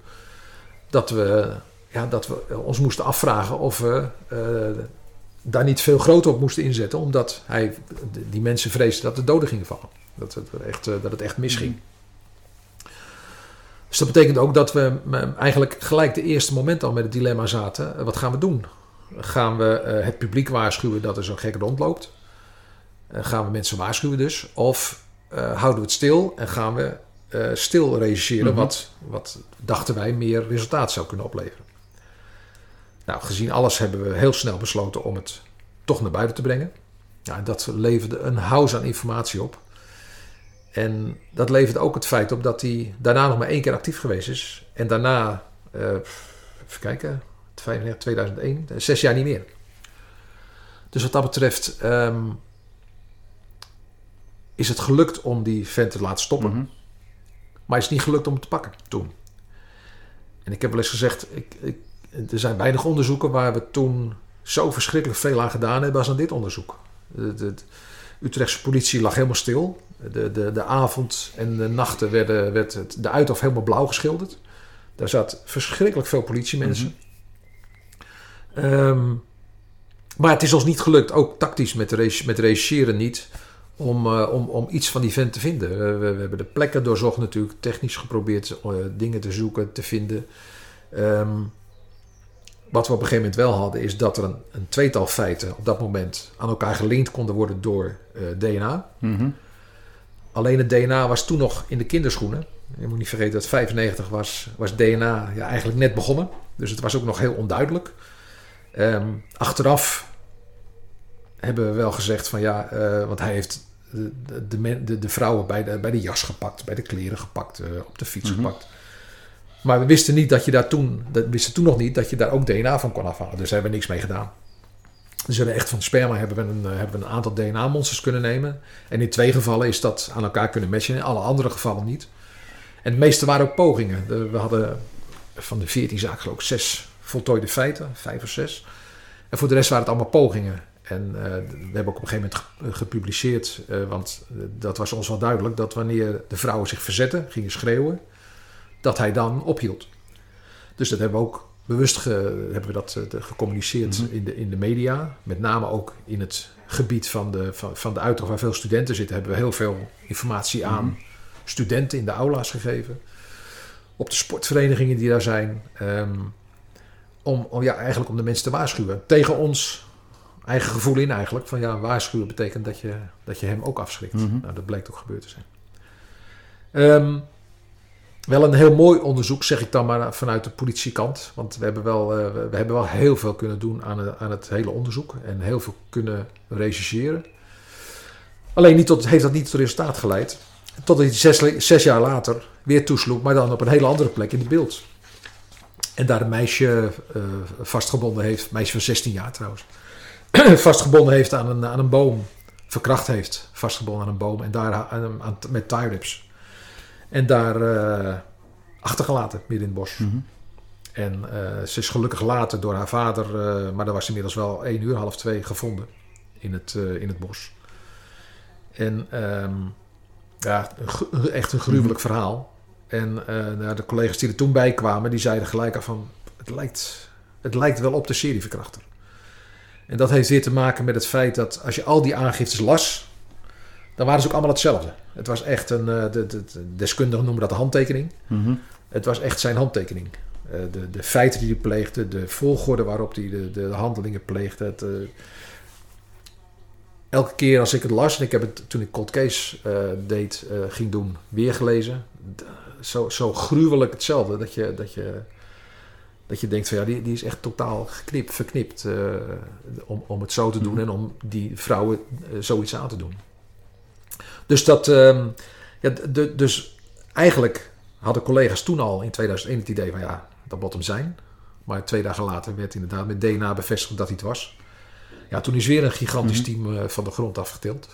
dat we, ja, dat we ons moesten afvragen of we uh, daar niet veel groter op moesten inzetten, omdat hij, die mensen vreesden dat de doden gingen vallen. Dat het echt, dat het echt misging. Dus dat betekent ook dat we eigenlijk gelijk de eerste moment al met het dilemma zaten. Wat gaan we doen? Gaan we het publiek waarschuwen dat er zo'n gek rondloopt? Gaan we mensen waarschuwen dus? Of houden we het stil en gaan we stil reageren, mm -hmm. wat, wat dachten wij meer resultaat zou kunnen opleveren? Nou, gezien alles hebben we heel snel besloten om het toch naar buiten te brengen. Nou, dat leverde een house aan informatie op. En dat levert ook het feit op dat hij daarna nog maar één keer actief geweest is. En daarna, uh, even kijken, 2001, zes jaar niet meer. Dus wat dat betreft um, is het gelukt om die vent te laten stoppen. Mm -hmm. Maar is het niet gelukt om hem te pakken toen. En ik heb wel eens gezegd, ik, ik, er zijn weinig onderzoeken waar we toen zo verschrikkelijk veel aan gedaan hebben als aan dit onderzoek. De, de, Utrechtse politie lag helemaal stil. De, de, de avond en de nachten werden, werd het, de uithof helemaal blauw geschilderd. Daar zat verschrikkelijk veel politiemensen. Mm -hmm. um, maar het is ons niet gelukt, ook tactisch met, de, met rechercheren niet, om, uh, om, om iets van die vent te vinden. We, we, hebben de plekken doorzocht natuurlijk, technisch geprobeerd uh, dingen te zoeken, te vinden. Um, wat we op een gegeven moment wel hadden, is dat er een, een tweetal feiten op dat moment aan elkaar gelinkt konden worden door uh, DNA. Mm -hmm. Alleen het DNA was toen nog in de kinderschoenen. Je moet niet vergeten dat 95 was, was DNA ja, eigenlijk net begonnen. Dus het was ook nog heel onduidelijk. Um, achteraf hebben we wel gezegd van ja, uh, want hij heeft de, de, de, de, vrouwen bij de, bij de jas gepakt, bij de kleren gepakt, uh, op de fiets mm -hmm. gepakt. Maar we wisten niet dat je daar toen, dat wisten toen nog niet, dat je daar ook DNA van kon afhalen. Dus daar hebben we niks mee gedaan. Dus we echt van sperma hebben we, een, hebben we een aantal DNA-monsters kunnen nemen. En in twee gevallen is dat aan elkaar kunnen matchen, in alle andere gevallen niet. En de meeste waren ook pogingen. We hadden van de 14 zaken geloof ik zes voltooide feiten, vijf of zes. En voor de rest waren het allemaal pogingen. En uh, we hebben ook op een gegeven moment gepubliceerd, uh, want dat was ons wel duidelijk, dat wanneer de vrouwen zich verzetten, gingen schreeuwen, dat hij dan ophield. Dus dat hebben we ook bewust ge, hebben we dat gecommuniceerd mm -hmm. in, de, in de media. Met name ook in het gebied van de, van, van de uittocht waar veel studenten zitten, hebben we heel veel informatie aan mm -hmm. studenten in de aula's gegeven. Op de sportverenigingen die daar zijn. Um, om, om, ja, eigenlijk om de mensen te waarschuwen. Tegen ons eigen gevoel in eigenlijk. Van ja, waarschuwen betekent dat je, dat je hem ook afschrikt. Mm -hmm. Nou, dat blijkt ook gebeurd te zijn. Um, wel een heel mooi onderzoek, zeg ik dan maar vanuit de politiekant. Want we hebben wel, uh, we hebben wel heel veel kunnen doen aan, aan het hele onderzoek. En heel veel kunnen rechercheren. Alleen niet tot, heeft dat niet tot resultaat geleid. Totdat hij zes, zes jaar later weer toesloeg, maar dan op een hele andere plek in het beeld. En daar een meisje uh, vastgebonden heeft, een meisje van 16 jaar trouwens, vastgebonden heeft aan een, aan een boom. Verkracht heeft, vastgebonden aan een boom. En daar aan, aan, met tie rips. En daar uh, achtergelaten, midden in het bos. Mhm. En uh, ze is gelukkig later door haar vader, uh, maar dat was inmiddels wel één uur, half twee, gevonden in het, in het bos. En um, ja, echt een gruwelijk mhm. verhaal. En nou, de collega's die er toen bij kwamen, die zeiden gelijk af van... Het lijkt, het lijkt wel op de serieverkrachter. En dat heeft weer te maken met het feit dat als je al die aangiftes las, dan waren ze ook allemaal hetzelfde. Het was echt een, de, de, de deskundigen noemen dat de handtekening. Mhm. Het was echt zijn handtekening. de, de feiten die hij pleegde, de volgorde waarop hij de, de, handelingen pleegde. Het, elke keer als ik het las, en ik heb het toen ik Cold Case deed, ging doen, weer gelezen. Zo, zo gruwelijk hetzelfde. Dat je, dat je dat je denkt van ja, die, die is echt totaal geknipt, verknipt uh, om, om het zo te doen mhm. en om die vrouwen uh, zoiets aan te doen. Dus dat, uh, ja, de, dus eigenlijk hadden collega's toen al in 2001 het idee van ja, dat moet hem zijn. Maar twee dagen later werd inderdaad met DNA bevestigd dat hij het was. Ja, toen is weer een gigantisch mhm. team uh, van de grond afgetild.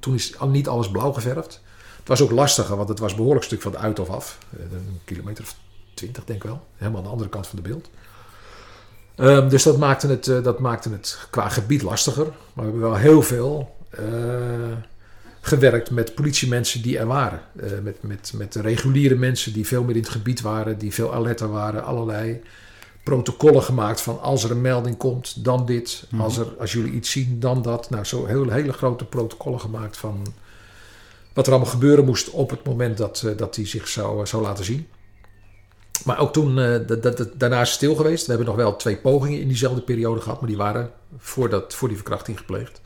Toen is niet alles blauw geverfd. Het was ook lastiger, want het was een behoorlijk stuk van de Uithof af. Een kilometer of 20 denk ik wel. Helemaal aan de andere kant van de beeld. Um, dus dat maakte, het, uh, dat maakte het qua gebied lastiger. Maar we hebben wel heel veel uh, gewerkt met politiemensen die er waren. Uh, met, met, met reguliere mensen die veel meer in het gebied waren, die veel alerter waren. Allerlei protocollen gemaakt van als er een melding komt, dan dit. Mm -hmm. als, er, als jullie iets zien, dan dat. Nou, zo heel, hele grote protocollen gemaakt van wat er allemaal gebeuren moest op het moment dat, dat hij zich zou, zou laten zien. Maar ook toen, uh, dat, dat, daarna is stil geweest. We hebben nog wel twee pogingen in diezelfde periode gehad, maar die waren voor, dat, voor die verkrachting gepleegd.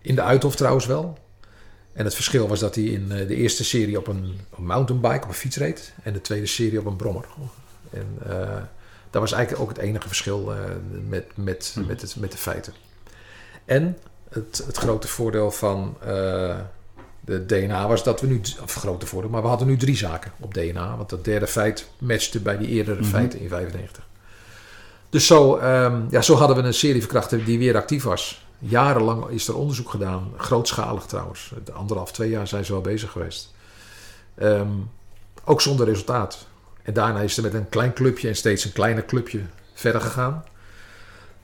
In de Uithof trouwens wel. En het verschil was dat hij in uh, de eerste serie op een, mountainbike, op een fiets reed. En de tweede serie op een brommer. En uh, dat was eigenlijk ook het enige verschil met, met, hmm. met, het, met de feiten. En het, het grote voordeel van de DNA was dat we nu, of grote voordeel, maar we hadden nu drie zaken op DNA. Want dat derde feit matchte bij die eerdere mm -hmm. feiten in 95. Dus zo, um, ja, zo hadden we een serie verkrachten die weer actief was. Jarenlang is er onderzoek gedaan, grootschalig trouwens. De anderhalf, twee jaar zijn ze wel bezig geweest. Um, ook zonder resultaat. En daarna is er met een klein clubje en steeds een kleiner clubje verder gegaan.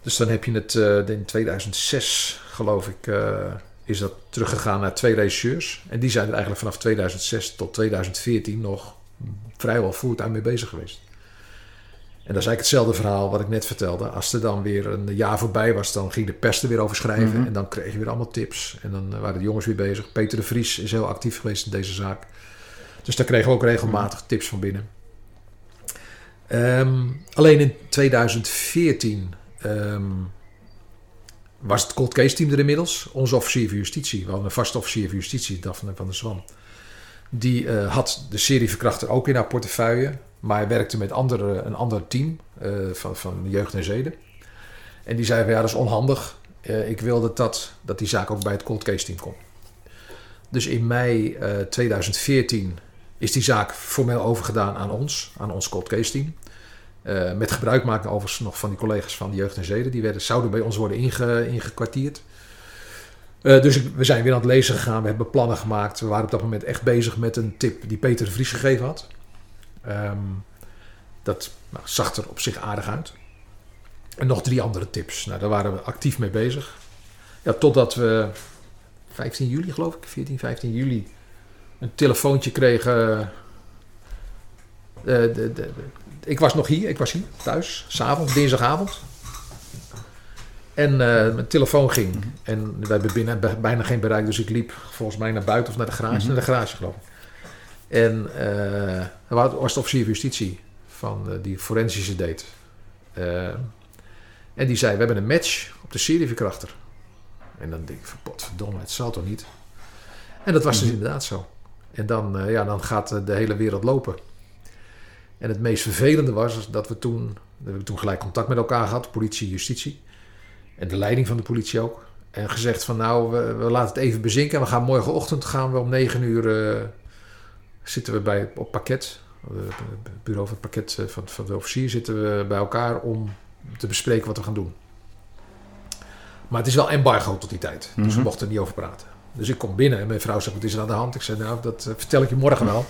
Dus dan heb je het uh, in 2006, geloof ik, uh, is dat teruggegaan naar twee regisseurs. En die zijn er eigenlijk vanaf 2006 tot 2014 nog vrijwel fulltime mee bezig geweest. En dat is eigenlijk hetzelfde verhaal wat ik net vertelde. Als er dan weer een jaar voorbij was, dan ging de pers er weer over schrijven. Mm -hmm. En dan kreeg je weer allemaal tips. En dan waren de jongens weer bezig. Peter de Vries is heel actief geweest in deze zaak. Dus daar kregen we ook regelmatig mhm. tips van binnen. Um, alleen in 2014 um, was het cold case team er inmiddels. Onze officier van justitie, we hadden een vaste officier van justitie, Daphne van der Zwan. Die uh, had de serieverkrachter ook in haar portefeuille. Maar hij werkte met andere, een ander team uh, van, van jeugd en zeden. En die zei van ja, dat is onhandig. Uh, ik wilde dat, dat die zaak ook bij het cold case team komt. Dus in mei 2014 is die zaak formeel overgedaan aan ons, aan ons cold case team. Uh, met gebruik maken overigens nog van die collega's van de Jeugd en Zeden. Die werden, zouden bij ons worden inge, ingekwartierd. Uh, dus we zijn weer aan het lezen gegaan. We hebben plannen gemaakt. We waren op dat moment echt bezig met een tip die Peter de Vries gegeven had. Um, dat nou, zag er op zich aardig uit. En nog drie andere tips. Nou, daar waren we actief mee bezig. Ja, totdat we 15 juli geloof ik, 14, 15 juli, een telefoontje kregen. De, de, de, ik was nog hier, ik was hier thuis, s'avonds, dinsdagavond. En uh, mijn telefoon ging. Mhm. En we hebben binnen bijna geen bereik, dus ik liep volgens mij naar buiten of naar de garage. Mm-hmm. Naar de garage, geloof ik. En uh, er was de officier van justitie van uh, die forensische deed. en die zei: We hebben een match op de serieverkrachter. En dan denk ik: Verdomme, het zal toch niet? En dat was dus mm-hmm. inderdaad zo. En dan, ja, dan gaat de hele wereld lopen. En het meest vervelende was dat we toen, we hebben toen gelijk contact met elkaar gehad, politie, justitie. En de leiding van de politie ook. En gezegd van nou, we, we laten het even bezinken. En we gaan morgenochtend gaan we om negen uur uh, zitten we bij, op pakket het bureau van het pakket van, van de officier, zitten we bij elkaar om te bespreken wat we gaan doen. Maar het is wel embargo tot die tijd. Dus we Mhm. mochten er niet over praten. Dus ik kom binnen en mijn vrouw zegt, wat is er aan de hand? Ik zei, nou, dat eh, vertel ik je morgen wel.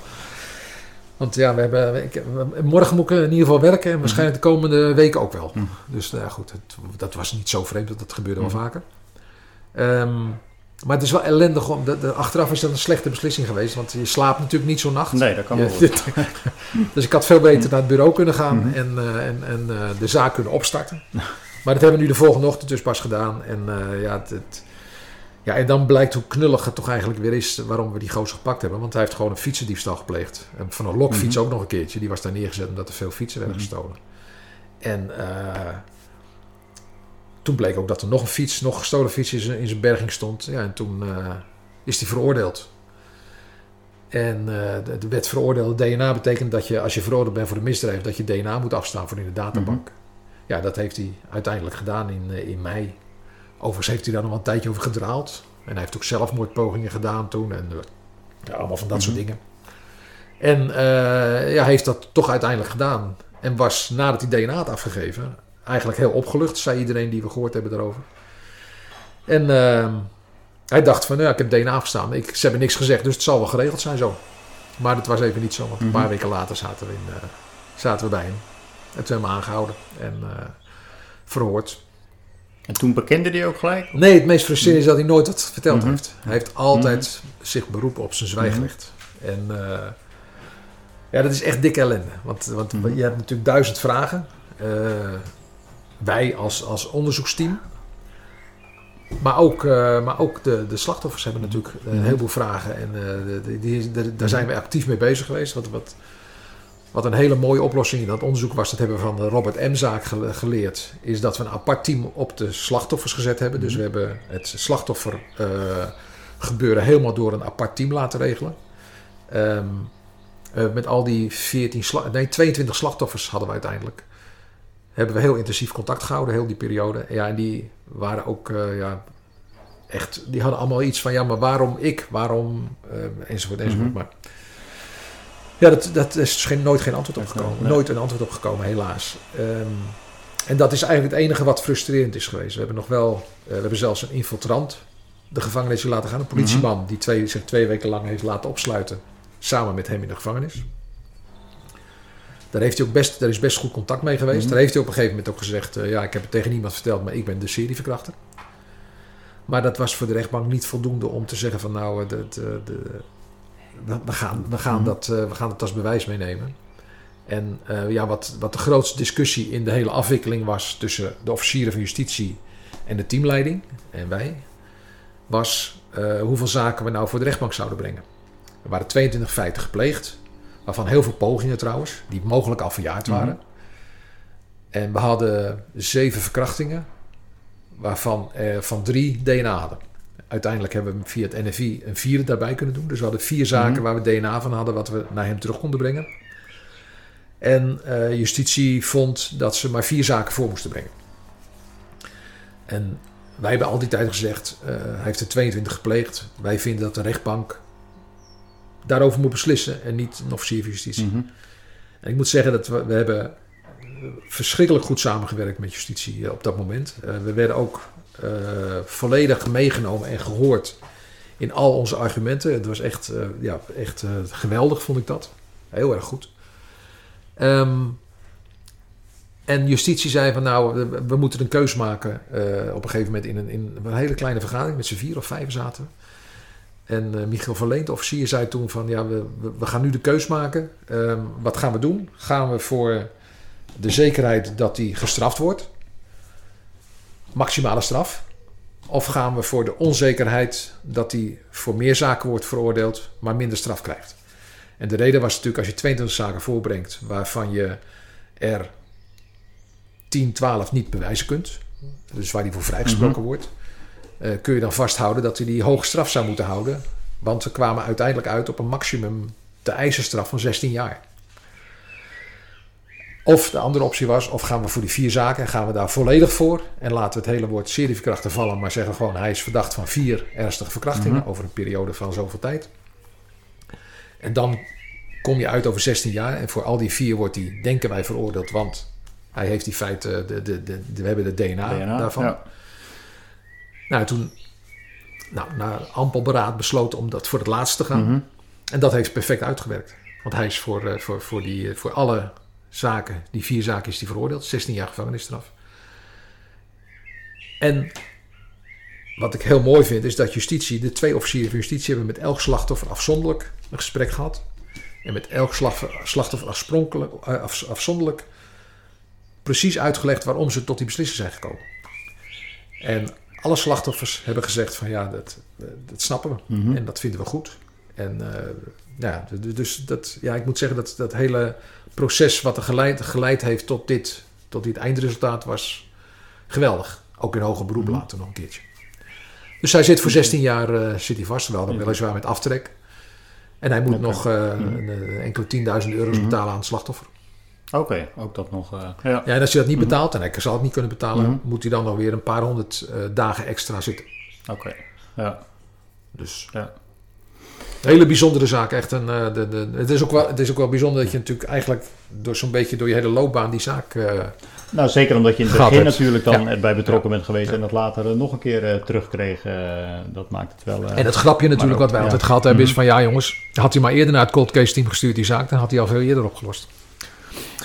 Want ja, we hebben, ik, morgen moet ik in ieder geval werken en waarschijnlijk de komende weken ook wel. Mhm. Dus nou ja, goed, het, dat was niet zo vreemd, dat dat gebeurde wel Mhm. vaker. Ehm, maar het is wel ellendig, om, de, de, achteraf is dat een slechte beslissing geweest, want je slaapt natuurlijk niet zo'n nacht. Nee, dat kan wel. dus ik had veel beter naar het bureau kunnen gaan Mhm. en, eh, en, en eh, de zaak kunnen opstarten. Maar dat hebben we nu de volgende ochtend dus pas gedaan. En, eh, ja, het, het- ja, en dan blijkt hoe knullig het toch eigenlijk weer is waarom we die gozer gepakt hebben. Want hij heeft gewoon een fietsendiefstal gepleegd. En van een lokfiets Mhm. ook nog een keertje. Die was daar neergezet omdat er veel fietsen werden Mhm. gestolen. En eh, toen bleek ook dat er nog een fiets, nog gestolen fiets in zijn, in zijn berging stond. Ja, en toen eh, is hij veroordeeld. En eh, de, de wet veroordeelde DNA betekent dat je, als je veroordeeld bent voor een misdrijf, dat je DNA moet afstaan voor in de databank. Ja, dat heeft hij uiteindelijk gedaan in, eh, in mei. Overigens heeft hij daar nog wel een tijdje over gedraald. En hij heeft ook zelfmoordpogingen gedaan toen. En eh, ja, allemaal van dat soort Mhm. dingen. En eh, ja, heeft dat toch uiteindelijk gedaan. En was nadat hij DNA had afgegeven, eigenlijk heel opgelucht, zei iedereen die we gehoord hebben daarover. En ehm, hij dacht van, ja, ik heb DNA afgestaan. Ik, ze hebben niks gezegd, dus het zal wel geregeld zijn zo. Maar dat was even niet zo, want een Mhm. paar weken later zaten we, in, eh, zaten we bij hem. En toen hebben we hem aangehouden en verhoord. En toen bekende hij ook gelijk? Nee, het meest frustrerende is dat hij nooit wat verteld Mhm. heeft. Hij heeft altijd zich beroepen op zijn zwijgrecht. En eh, ja, dat is echt dikke ellende. Want, want Mhm. je hebt natuurlijk duizend vragen. Eh, wij als, als onderzoeksteam. Maar ook, eh, maar ook de, de slachtoffers hebben natuurlijk een Mhm. heleboel vragen. En die- daar zijn we actief mee bezig geweest. Wat, wat, wat een hele mooie oplossing in dat onderzoek was, dat hebben we van de Robert M-zaak gele- geleerd, is dat we een apart team op de slachtoffers gezet hebben. Dus Mhm. we hebben het slachtoffer eh, gebeuren helemaal door een apart team laten regelen. Ehm, eh, met al die 14 sla- nee, 22 slachtoffers hadden we uiteindelijk. Hebben we heel intensief contact gehouden, heel die periode. Ja, en die waren ook, eh, ja, echt, die hadden allemaal iets van, ja, maar waarom ik, waarom, eh, enzovoort, enzovoort. Mhm. Maar ja, dat, dat is geen, nooit geen antwoord op gekomen. nee. Nooit een antwoord op gekomen, helaas. Ehm, en dat is eigenlijk het enige wat frustrerend is geweest. We hebben nog wel, eh, we hebben zelfs een infiltrant de gevangenis laten gaan. Een politieman die twee, zich twee weken lang heeft laten opsluiten. Samen met hem in de gevangenis. Daar, heeft hij ook best, daar is best goed contact mee geweest. Mhm. Daar heeft hij op een gegeven moment ook gezegd... eh, ja, ik heb het tegen niemand verteld, maar ik ben de serieverkrachter. Maar dat was voor de rechtbank niet voldoende om te zeggen van... nou, eh, de, de, de, we, we gaan, we, gaan Mhm. dat, eh, we gaan het als bewijs meenemen. En eh, ja, wat, wat de grootste discussie in de hele afwikkeling was... tussen de officieren van justitie en de teamleiding en wij... was eh, hoeveel zaken we nou voor de rechtbank zouden brengen. Er waren 22 feiten gepleegd... Waarvan heel veel pogingen trouwens, die mogelijk al verjaard Mhm. waren. En we hadden zeven verkrachtingen, waarvan van drie DNA hadden. Uiteindelijk hebben we via het NFI een vierde daarbij kunnen doen. Dus we hadden vier zaken Mhm. waar we DNA van hadden, wat we naar hem terug konden brengen. En eh, justitie vond dat ze maar vier zaken voor moesten brengen. En wij hebben al die tijd gezegd, eh, hij heeft er 22 gepleegd. Wij vinden dat de rechtbank daarover moet beslissen en niet een officier van justitie. Mhm. En ik moet zeggen dat we, we hebben verschrikkelijk goed samengewerkt met justitie eh, op dat moment. We werden ook eh, volledig meegenomen en gehoord in al onze argumenten. Het was echt, eh, ja, echt eh, geweldig, vond ik dat. Heel erg goed. Ehm, en justitie zei van nou, we, moeten een keus maken. op een gegeven moment in een, in een hele kleine vergadering met z'n vier of vijf zaten. En Michiel Verleent, officier, zei toen van... ja, we, we, we gaan nu de keus maken. Ehm, wat gaan we doen? Gaan we voor de zekerheid dat hij gestraft wordt? Maximale straf. Of gaan we voor de onzekerheid dat hij voor meer zaken wordt veroordeeld... maar minder straf krijgt? En de reden was natuurlijk als je 22 zaken voorbrengt... waarvan je er 10, 12 niet bewijzen kunt... dus waar hij voor vrijgesproken wordt... eh, kun je dan vasthouden dat hij die hoge straf zou moeten houden. Want we kwamen uiteindelijk uit op een maximum te eisen straf van 16 jaar. Of de andere optie was, of gaan we voor die vier zaken en gaan we daar volledig voor. En laten we het hele woord serieverkrachten vallen, maar zeggen gewoon hij is verdacht van vier ernstige verkrachtingen Mhm. over een periode van zoveel tijd. En dan kom je uit over 16 jaar. En voor al die vier wordt hij, denken wij, veroordeeld. Want hij heeft die feiten, de, de, de, we hebben de DNA, DNA, daarvan. ja. Nou, toen, nou, na ampel beraad besloten om dat voor het laatst te gaan. Mhm. En dat heeft perfect uitgewerkt. Want hij is voor, eh, voor, voor, die, eh, voor alle zaken, die vier zaken is hij veroordeeld. 16 jaar gevangenisstraf. En wat ik heel mooi vind, is dat justitie, de twee officieren van justitie hebben met elk slachtoffer afzonderlijk een gesprek gehad. En met elk slachtoffer, eh, af- afzonderlijk precies uitgelegd waarom ze tot die beslissing zijn gekomen. En alle slachtoffers hebben gezegd van ja, dat, eh, dat snappen we. Mhm. En dat vinden we goed. En eh, ja, dus dat, ja, ik moet zeggen dat dat hele proces wat er geleid, geleid heeft tot dit, tot dit eindresultaat was geweldig. Ook in hoger beroep Mhm. later nog een keertje. Dus hij zit voor 16 jaar eh, zit hij vast, wel dan weliswaar met aftrek. En hij moet nog een, eh, enkele tienduizend euro's Mhm. betalen aan het slachtoffer. Oké, ook dat nog. ja. Ja, en als hij dat niet betaalt, en hij zal het niet kunnen betalen, Mhm. moet hij dan nog weer een paar honderd dagen extra zitten. Oké. Ja. Dus Ja. Hele bijzondere zaak. Echt een, eh, de, de, het, is ook wel, het is ook wel bijzonder dat je natuurlijk eigenlijk door zo'n beetje door je hele loopbaan die zaak. eh, Nou, zeker omdat je in het begin hebt. natuurlijk dan Ja. erbij betrokken bent geweest en dat later eh, nog een keer terugkreeg. dat maakt het wel. en het grapje natuurlijk ook, wat wij altijd gehad hebben is Mhm. van ja jongens, had hij maar eerder naar het cold case team gestuurd die zaak, dan had hij al veel eerder opgelost.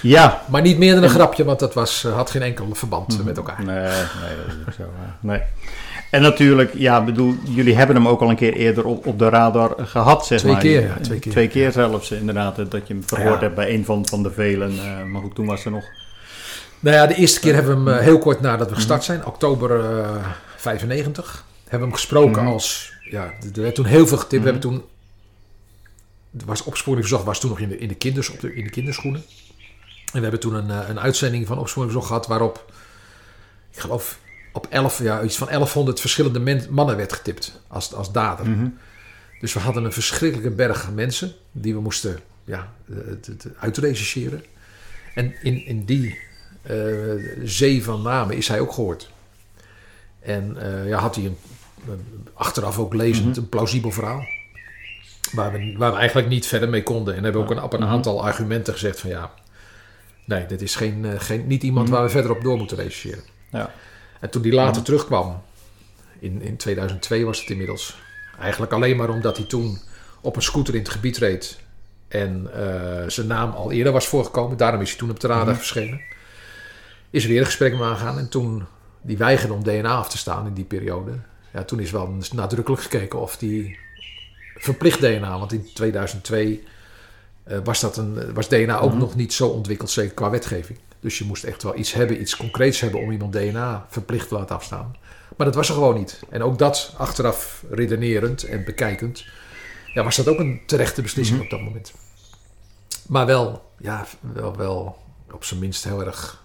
Ja. Maar niet meer dan een grapje, want dat was, had geen enkel verband Mhm. met elkaar. Nee, nee, dat is ook zo. nee. En natuurlijk, ja, bedoel, jullie hebben hem ook al een keer eerder op, op de radar gehad, zeg Twee maar. keer, ja, twee keer. Twee keer zelfs, inderdaad, eh, dat je hem verhoord Ja. hebt bij een van, van de velen. eh, maar goed, toen was er nog. Nou ja, de eerste keer hebben we hem eh, heel kort nadat we gestart zijn, oktober eh 95, hebben we hem gesproken Mhm. als, ja, er werd toen heel veel getipt. Mhm. We hebben toen, er was opsporing verzocht, was toen nog in de, in de, kinders, op de, in de kinderschoenen. En we hebben toen een, eh, een uitzending van opsporing verzocht gehad waarop, ik geloof, op 11, ja, iets van 1100 verschillende men- mannen werd getipt als, als dader. Mhm. Dus we hadden een verschrikkelijke berg mensen die we moesten ja, uitrechercheren. En in, in die eh, zee van namen is hij ook gehoord. En eh, ja, had hij een, een- achteraf ook lezend Mhm. een plausibel verhaal. Waar we, waar we eigenlijk niet verder mee konden. En hebben ook een, op een aantal argumenten gezegd van ja... Nee, dit is geen, eh, geen, niet iemand Mhm. waar we verder op door moeten rechercheren. Ja. En toen die later terugkwam, in, in 2002 was het inmiddels, eigenlijk alleen maar omdat hij toen op een scooter in het gebied reed en eh, zijn naam al eerder was voorgekomen, daarom is hij toen op de radar Mhm. verschenen, is er weer een gesprek mee aangegaan en toen die weigerde om DNA af te staan in die periode, ja, toen is wel nadrukkelijk gekeken of die verplicht DNA, want in 2002 eh, was, dat een, was DNA ook Mhm. nog niet zo ontwikkeld, zeker qua wetgeving. Dus je moest echt wel iets hebben, iets concreets hebben om iemand DNA verplicht te laten afstaan. Maar dat was er gewoon niet. En ook dat achteraf redenerend en bekijkend, ja, was dat ook een terechte beslissing Mhm. op dat moment. Maar wel, ja, wel, wel op zijn minst heel erg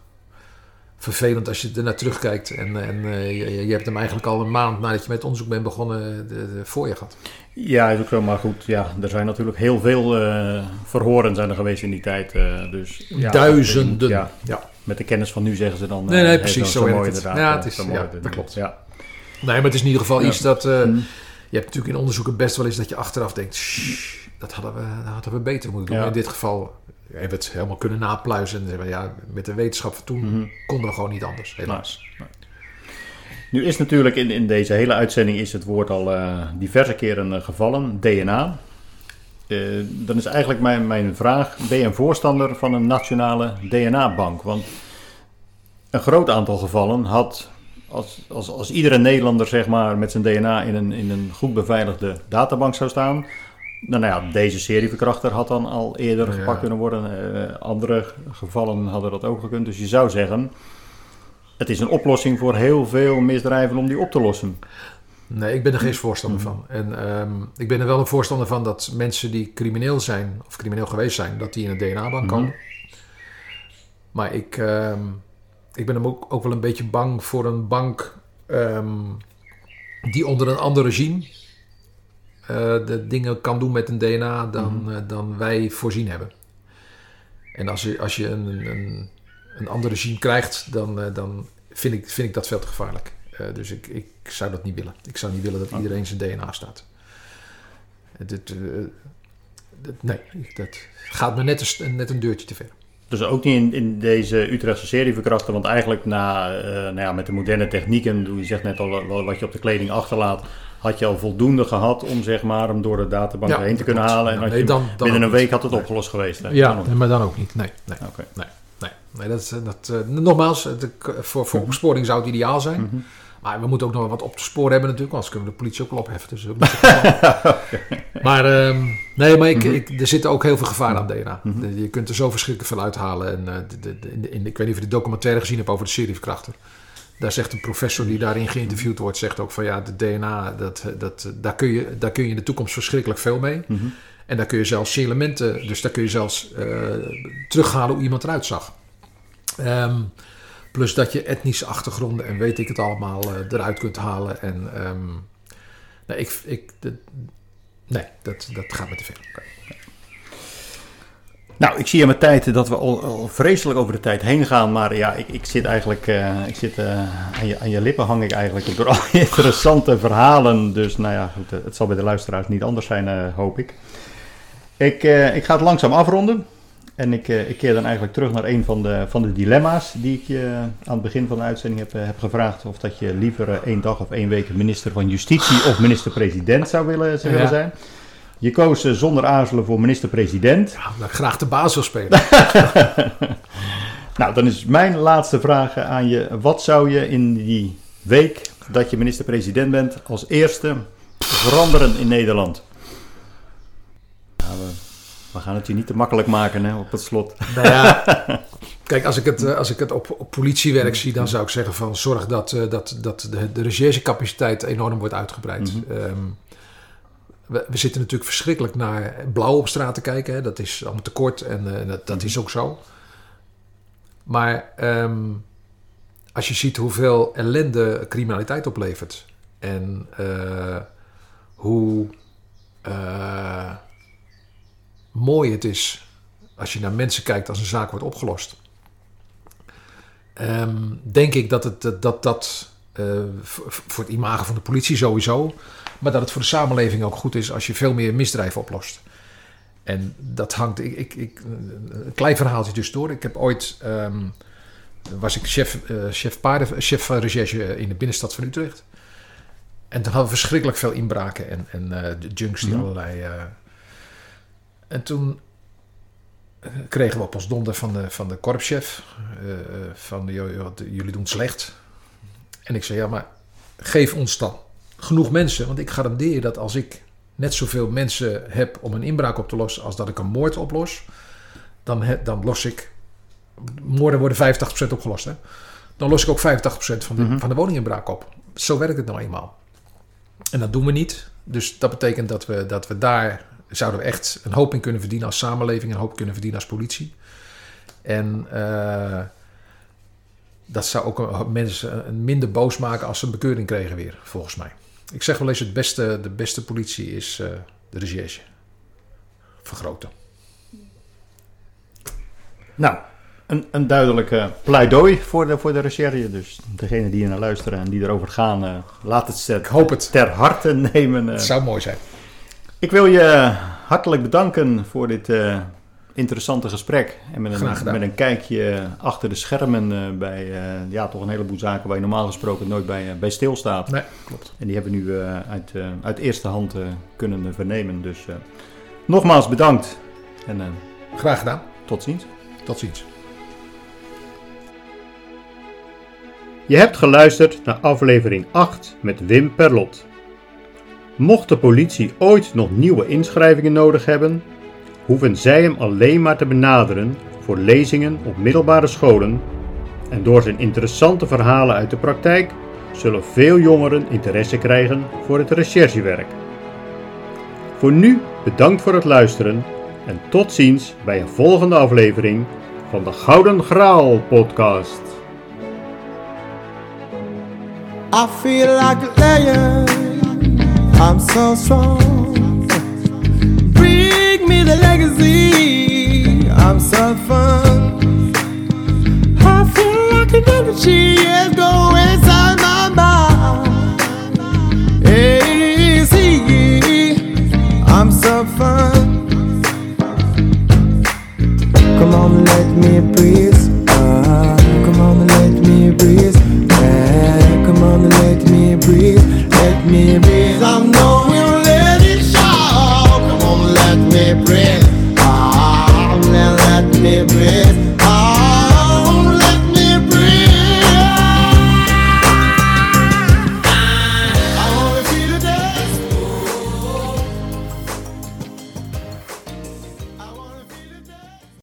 vervelend als je er naar terugkijkt. En, en eh, je, je hebt hem eigenlijk al een maand nadat je met onderzoek bent begonnen de, de voor je gehad. Ja, is ook zo, maar goed, ja, er zijn natuurlijk heel veel eh, verhoren zijn er geweest in die tijd. eh, dus, ja, Duizenden. Ja, Ja. met de kennis van nu zeggen ze dan. Nee, eh, nee, precies, zo mooi het. inderdaad, Ja, eh, het is- zo ja, dat klopt. Ja. Nee, maar het is in ieder geval iets dat... eh, Mhm. Je hebt natuurlijk in onderzoeken best wel eens dat je achteraf denkt... "Shh, dat hadden we, dat hadden we beter moeten doen. Ja. In dit geval hebben we het helemaal kunnen napluizen. En ja, met de wetenschap van toen Mhm. konden we gewoon niet anders, helaas. Nu is natuurlijk in, in deze hele uitzending is het woord al eh, diverse keren eh, gevallen, DNA. Eh, dan is eigenlijk mijn, mijn vraag, ben je een voorstander van een nationale DNA-bank? Want een groot aantal gevallen had, als, als, als iedere Nederlander zeg maar, met zijn DNA in een, in een goed beveiligde databank zou staan... Nou, nou ja, deze serieverkrachter had dan al eerder Ja. gepakt kunnen worden. Eh, andere gevallen hadden dat ook gekund. Dus je zou zeggen, het is een oplossing voor heel veel misdrijven om die op te lossen. Nee, ik ben er geen voorstander Mhm. van. En ehm, ik ben er wel een voorstander van dat mensen die crimineel zijn... of crimineel geweest zijn, dat die in een DNA-bank Mhm. komen. Maar ik, ehm, ik ben hem ook, ook wel een beetje bang voor een bank... ehm, die onder een ander regime... eh, de dingen kan doen met een DNA dan, Mhm. eh, dan wij voorzien hebben. En als je, als je een, een, een ander regime krijgt, dan, eh, dan vind, ik, vind ik dat veel te gevaarlijk. Dus ik, ik zou dat niet willen. Ik zou niet willen dat iedereen zijn DNA staat. Nee, dat gaat me net een, net een deurtje te ver. Dus ook niet in, in deze Utrechtse serie verkrachten, want eigenlijk na, eh, nou ja, met de moderne technieken, je zegt net al wa- wat je op de kleding achterlaat, had je al voldoende gehad om zeg maar hem door de databank Ja, heen te kunnen halen. En nee, je, dan- dan binnen een week had het Nee. opgelost geweest. hè? Ja, Dan maar dan ook niet. Nee, nee, nee. nee. nee dat, is- dat, eh, nogmaals, het, eh, voor, voor opsporing zou het ideaal zijn. Mhm. Maar we moeten ook nog wat op te sporen hebben natuurlijk, anders kunnen we de politie ook wel opheffen. Dus ook niet. Maar ehm, nee, maar ik, Mhm. ik, er zit ook heel veel gevaar aan DNA. Mhm. Je kunt er zo verschrikkelijk veel uithalen. En, eh, de, in de- in de- ik weet niet of je de documentaire gezien hebt over de serieverkrachter. Daar zegt een professor die daarin geïnterviewd wordt, zegt ook van ja, de DNA, dat, dat, daar, kun je, daar kun je in de toekomst verschrikkelijk veel mee. Mhm. En daar kun je zelfs elementen, dus daar kun je zelfs eh, terughalen hoe iemand eruit zag. Ehm, plus dat je etnische achtergronden en weet ik het allemaal eh, eruit kunt halen. En ehm, nee, ik, ik, dat- nee dat, dat gaat me te ver. Nou, ik zie aan mijn tijd dat we al, al vreselijk over de tijd heen gaan. Maar ja, ik, ik zit eigenlijk eh, ik zit, eh, aan, je, aan je lippen hang ik eigenlijk door al interessante verhalen. Dus nou ja, goed, eh, het zal bij de luisteraars niet anders zijn, hoop ik. Ik, ik ga het langzaam afronden. En ik, ik keer dan eigenlijk terug naar een van de, van de dilemma's die ik je aan het begin van de uitzending heb, heb gevraagd. Of dat je liever één dag of één week minister van Justitie of minister-president zou willen, zou willen Ja. Je koos eh, zonder aarzelen voor minister-president. Ja, graag de baas wil spelen. Nou, dan is mijn laatste vraag aan je. Wat zou je in die week dat je minister-president bent als eerste veranderen in Nederland? Nou, we, we gaan het je niet te makkelijk maken hè, op het slot. Nou ja, kijk, als ik het, eh, als ik het op, op politiewerk zie, dan zou ik zeggen van zorg dat, eh, dat, dat de, de recherchecapaciteit enorm wordt uitgebreid. Mhm. Ehm, we, we zitten natuurlijk verschrikkelijk naar blauw op straat te kijken. Hè. Dat is allemaal tekort en eh, dat, dat is ook zo. Maar ehm, als je ziet hoeveel ellende criminaliteit oplevert en eh, hoe eh, mooi het is als je naar mensen kijkt als een zaak wordt opgelost. Ehm, denk ik dat het, dat, dat, voor het imago van de politie sowieso, maar dat het voor de samenleving ook goed is als je veel meer misdrijven oplost. En dat hangt, ik, ik, ik, een klein verhaaltje tussendoor. Ik heb ooit, ehm, was ik chef, eh, chef, paarden, chef van recherche in de binnenstad van Utrecht. En toen hadden we verschrikkelijk veel inbraken en, en eh, de junks die Mhm. allerlei... eh, en toen eh, kregen we op ons donder van de, van de korpschef eh, eh, van jullie doen slecht. En ik zei ja, maar geef ons dan genoeg mensen, want ik garandeer je dat als ik net zoveel mensen heb om een inbraak op te lossen als dat ik een moord oplos, dan, dan los ik moorden worden 85% opgelost, hè? Dan los ik ook 85% van de, Mhm. van de woninginbraak op. Zo werkt het nou eenmaal. En dat doen we niet. Dus dat betekent dat we, dat we daar zouden we echt een hoop in kunnen verdienen als samenleving, een hoop kunnen verdienen als politie. En eh, dat zou ook mensen een minder boos maken als ze een bekeuring kregen weer, volgens mij. Ik zeg wel eens, het beste, de beste politie is eh, de recherche. Vergroten. Nou, een, een duidelijke pleidooi voor de, voor de recherche. Dus degene die hier naar luisteren en die erover gaan, eh, laat het ter, Ik hoop het. ter harte nemen. eh. Het zou mooi zijn. Ik wil je hartelijk bedanken voor dit interessante gesprek. En met een, met een kijkje achter de schermen eh, bij eh, ja, toch een heleboel zaken waar je normaal gesproken nooit bij, eh, bij stilstaat. Nee, klopt. En die hebben we nu uit, uit eerste hand kunnen vernemen. Dus nogmaals bedankt en Graag gedaan. tot ziens. Tot ziens. Je hebt geluisterd naar aflevering 8 met Wim Perlot. Mocht de politie ooit nog nieuwe inschrijvingen nodig hebben, hoeven zij hem alleen maar te benaderen voor lezingen op middelbare scholen en door zijn interessante verhalen uit de praktijk zullen veel jongeren interesse krijgen voor het recherchewerk. Voor nu bedankt voor het luisteren en tot ziens bij een volgende aflevering van de Gouden Graal podcast. I feel like. I'm so strong. leave legacy. I'm so fun. I feel like an energy is going inside my mind. Easy. I'm so fun. Come on, let me breathe. Uh, come on, let me breathe. Come on, let me breathe. Let me breathe. pray.